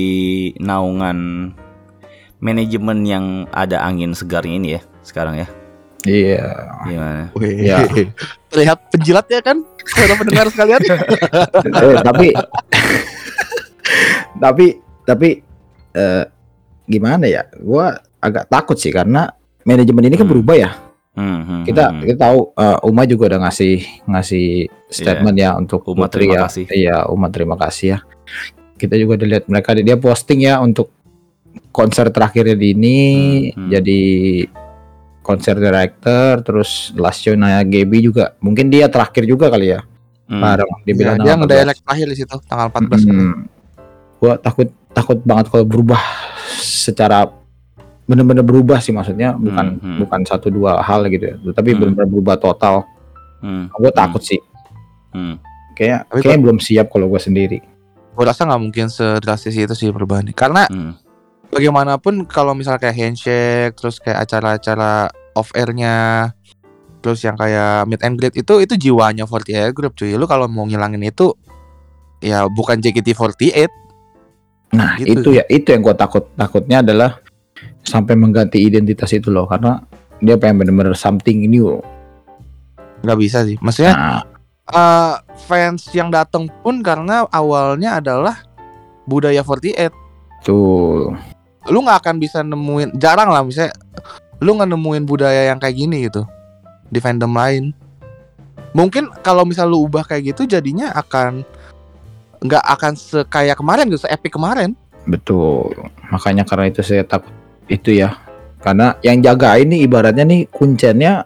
naungan manajemen yang ada angin segarnya ini ya sekarang ya. iya Gimana? Iya. Terlihat penjilat ya kan? Saudara pendengar sekalian. Eh, tapi tapi tapi eh, gimana ya gua agak takut sih karena manajemen ini kan Hmm. berubah ya Hmm, hmm, kita hmm. kita tahu eh, Uma juga udah ngasih ngasih statement ya untuk Uma, Putri terima ya kasih. iya Uma terima kasih ya kita juga udah lihat mereka dia posting ya untuk konser terakhirnya di ini Hmm, hmm. jadi konser director terus last show Naya Gaby juga mungkin dia terakhir juga kali ya Hmm. bareng dibilang Ya, dia tanggal 14. ngedirect terakhir di situ tanggal 14. Hmm. Gua takut takut banget kalau berubah secara benar-benar berubah sih maksudnya bukan Hmm, hmm. bukan satu dua hal gitu ya tapi Hmm. benar-benar berubah total Hmm. gue takut sih Hmm. kayak Tapi kayaknya belum siap kalau gue sendiri Gue rasa nggak mungkin sedrastis itu sih perubahannya. Karena Hmm. bagaimanapun kalau misalnya kayak handshake, terus kayak acara-acara off airnya, terus yang kayak meet and greet itu itu jiwanya 48 Group cuy. Lu kalau mau ngilangin itu ya bukan JKT48. nah Gitu itu ya itu yang gue takut takutnya adalah sampai mengganti identitas itu loh karena dia pengen bener-bener something new nggak bisa sih. Maksudnya nah, eh, fans yang datang pun karena awalnya adalah budaya 48. tuh Lu nggak akan bisa nemuin jarang lah misalnya lu nggak nemuin budaya yang kayak gini gitu di fandom lain. Mungkin kalau misal lu ubah kayak gitu jadinya akan nggak akan sekaya kemarin gitu, se-epic kemarin. betul makanya karena itu saya takut itu ya. Karena yang jaga ini ibaratnya nih kuncennya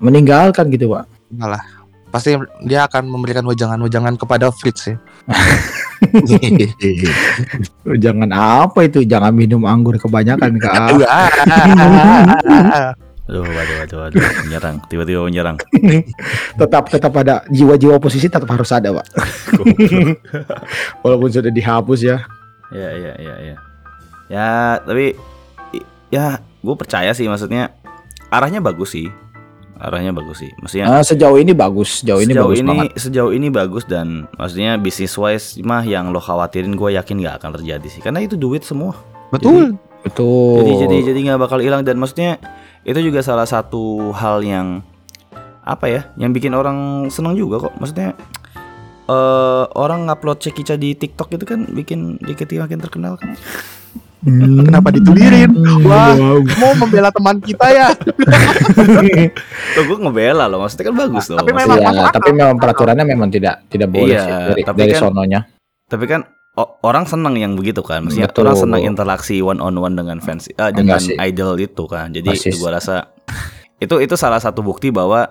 meninggalkan gitu pak. Malah pasti dia akan memberikan wejangan-wejangan kepada Fritz ya. jangan apa itu? Jangan minum anggur kebanyakan kak. Aduh, waduh, waduh, waduh, menyerang, tiba-tiba menyerang. tetap tetap ada jiwa-jiwa oposisi tetap harus ada pak. Walaupun sudah dihapus ya. Ya, ya, ya, ya. Ya, tapi ya gue percaya sih maksudnya arahnya bagus sih. Arahnya bagus sih. Maksudnya Ah, sejauh ini bagus sejauh ini sejauh bagus ini banget sejauh ini bagus dan maksudnya bisnis wise mah yang lo khawatirin gue yakin nggak akan terjadi sih karena itu duit semua. Betul. betul Jadi jadi jadi nggak bakal hilang dan maksudnya itu juga salah satu hal yang apa ya yang bikin orang senang juga kok maksudnya eh orang ngupload cekica di TikTok itu kan bikin dikit makin terkenal kan Hmm. Kenapa ditulirin? Wah. Mau membela teman kita ya. Tuh gue ngebela loh maksudnya kan bagus loh Tapi memang Iya, tapi memang peraturannya memang tidak tidak boleh Iya, sih dari, tapi dari kan- sononya. Tapi kan o- orang senang yang begitu kan, maksudnya Betul. orang senang interaksi one on one dengan fans, eh, dengan sih. idol itu kan. Jadi gua rasa itu itu salah satu bukti bahwa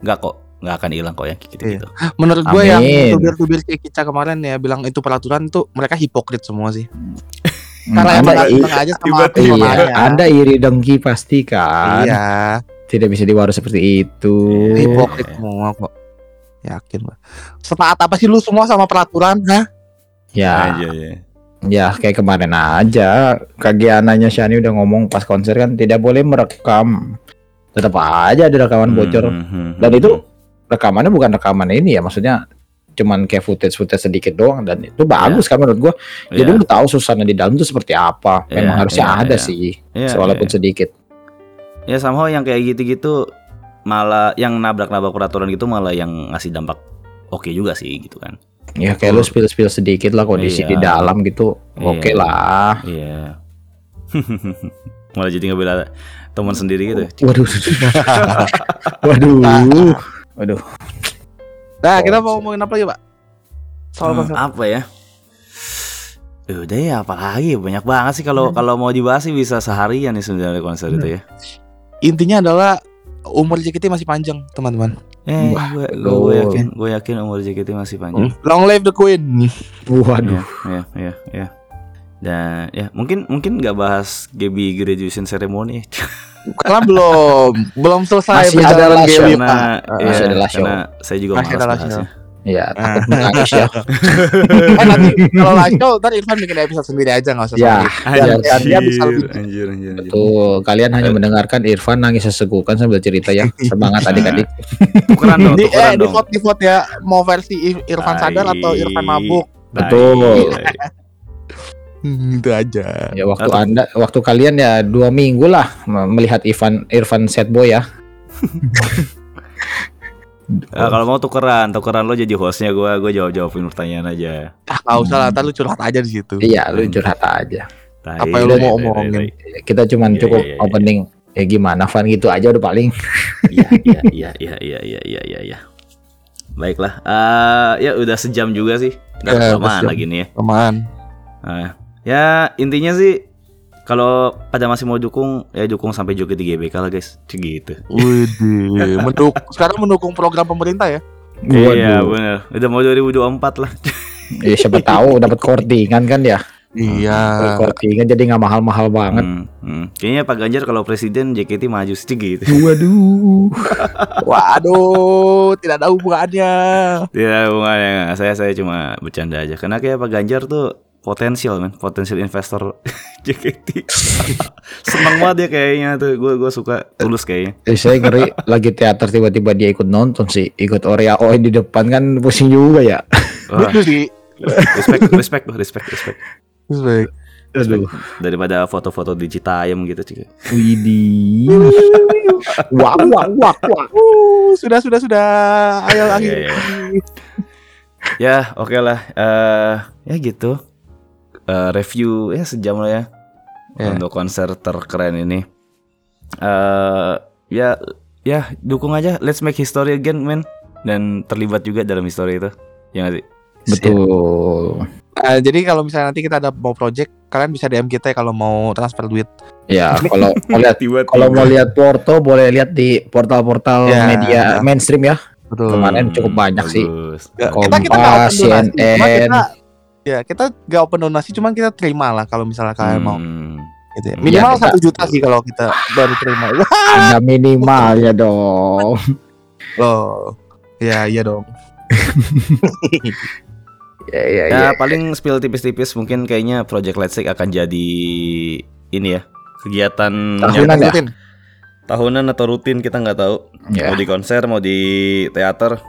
nggak kok nggak akan hilang kok yang gitu gitu. Menurut gue yang tubir-tubir kayak kita kemarin ya bilang itu peraturan tuh mereka hipokrit semua sih. Hmm, Karena anda, emang i- seneng aja sama tiba-tiba- aku iya, anda iri dengki pasti kan. Iya, Tidak bisa diwaru seperti itu. Iya. hipokrit semua kok. Yakin gue. Setaat apa sih lu semua sama peraturan? Hah? Ya, Aja ya. ya kayak kemarin aja. Kagiananya Shani udah ngomong pas konser kan tidak boleh merekam. Tetap aja ada rekaman bocor. Hmm, hmm, Dan hmm, itu rekamannya bukan rekaman ini ya, maksudnya cuman kayak footage-footage sedikit doang dan itu bagus kan menurut gua. Jadi Iya. lu tahu suasana di dalam tuh seperti apa. Memang Iya, harusnya iya, ada iya. sih, Iya, walaupun iya. sedikit. ya somehow yang kayak gitu-gitu malah yang nabrak-nabrak peraturan gitu malah yang ngasih dampak oke juga sih gitu kan. Ya kayak lu spill spill sedikit lah kondisi Iya. di dalam gitu. Oke Iya. lah. Iya. malah jadi ngebela teman sendiri gitu. Waduh. Waduh. Waduh. Nah, kita mau ngomongin apa lagi, Pak? Soal Hmm, apa ya? Eh, Udah ya, apalagi banyak banget sih kalau kalau mau dibahas sih bisa seharian nih sebenarnya konser itu ya. Intinya adalah umur JKT masih panjang, teman-teman. Eh, gue gue yakin, gue yakin umur JKT masih panjang. Long live the queen. Waduh. Ya, ya, ya, ya. Dan ya mungkin mungkin nggak bahas Gaby graduation ceremony Karena belum belum selesai Masih perjalanan Gaby, show. Pak. karena Masih ya, adalah show. karena saya juga Masih malas adalah bahasnya. Ya, Ah. takut menangis ya. Eh nanti kalau show ntar Irfan bikin episode sendiri aja nggak usah Ya. Biar- biar dia bisa lebih anjir, anjir, anjir. Betul, kalian hanya mendengarkan Irfan nangis sesegukan sambil cerita ya. Semangat adik-adik. Tukeran dong, di, tukeran eh, di vote di vote ya mau versi Ir- Irfan sadar atau Irfan mabuk Betul. gitu aja. Ya waktu Atau... Anda, waktu kalian ya dua minggu lah melihat Ivan Irfan Setboy ya. Nah, kalau mau tukeran, tukeran lo jadi hostnya gue, gue jawab jawabin pertanyaan aja. Ah, gak usah lah, lu curhat aja di situ. Iya, lu curhat aja. Tahi, Apa yang lo mau omongin? Kita cuman iya, cukup iya, iya, opening. Ya gimana, Van gitu aja udah paling. Iya, iya, iya, iya, iya, iya, iya. Baiklah, uh, ya udah sejam juga sih. Udah eh, lagi nih ya. Uh, ya intinya sih kalau pada masih mau dukung ya dukung sampai joget di GBK lah guys gitu Widih, menduk sekarang mendukung program pemerintah ya. iya bener udah mau 2024 lah Ya, siapa tahu dapat courtingan kan ya. Iya. Courtingan jadi nggak mahal-mahal banget. Hmm, hmm. kayaknya Pak Ganjar kalau presiden JKT maju sih gitu Waduh. Waduh, tidak ada hubungannya. ya hubungannya saya saya cuma bercanda aja karena kayak Pak Ganjar tuh potensial men potensial investor JKT seneng banget ya kayaknya tuh gue gue suka tulus kayaknya Eh, saya ngeri lagi teater tiba-tiba dia ikut nonton sih, ikut Oreo di depan kan pusing juga ya. Wah, Lucu sih. respect respect respect respect Baik. Aduh. daripada foto-foto di Citayam gitu cuy Widih. Wah, wah, wah, wah. Uh, sudah sudah sudah. Ayo lagi. Iya, iya. Ya, oke lah. Eh, ya gitu. Eh, review ya sejam lah ya Ya. untuk konser terkeren ini. Eh, ya, ya dukung aja. Let's make history again, man. Dan terlibat juga dalam history itu. Ya nggak sih? Betul. Eh, jadi kalau misalnya nanti kita ada mau project, kalian bisa DM kita ya kalau mau transfer duit. Ya, kalau mau lihat kalau mau lihat Porto boleh lihat di portal-portal Ya. media mainstream ya. Betul. Kemarin cukup banyak sih. bagus. Ya, Kompas, kita kita CNN. kita ya kita nggak open donasi, cuman kita terima lah kalau misalnya kalian mau. Hmm. Gitu ya. Iya, Minimal kita- satu juta sih kalau kita baru terima. Ada minimalnya dong. Loh, ya iya dong. Ya, ya, Ya ya. paling spill tipis-tipis mungkin kayaknya Project Let's Take akan jadi ini ya kegiatan Tahunan yang ya? Rutin. tahunan atau rutin kita nggak tahu Ya. mau di konser mau di teater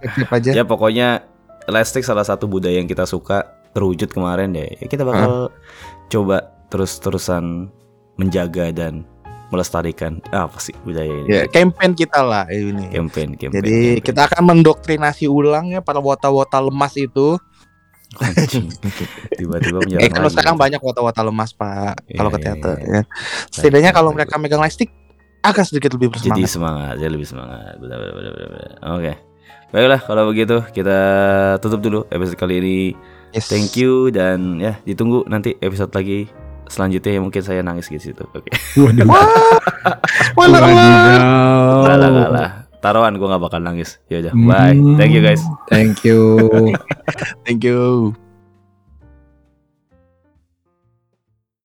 Aktif aja. ya pokoknya elastik salah satu budaya yang kita suka terwujud kemarin deh ya, kita bakal coba terus-terusan menjaga dan melestarikan ah, apa sih budaya ini Ya, campaign kita lah ini. campaign campaign Jadi campaign. kita akan mendoktrinasi ulang ya para wota-wota lemas itu. Tiba-tiba Eh kalau sekarang banyak wota-wota lemas pak Iya, kalau ke iya, teater iya. ya. Setidaknya kalau mereka megang lightstick agak sedikit lebih jadi bersemangat. semangat ya lebih semangat benar benar benar benar, benar. oke baiklah kalau begitu kita tutup dulu episode kali ini Yes. thank you dan ya ditunggu nanti episode lagi selanjutnya yang mungkin saya nangis gitu situ oke Wah, spoiler alert. Gak lah. Taruhan gue gak bakal nangis. Ya udah, bye. Hmm. Thank you guys. Thank you. Thank you.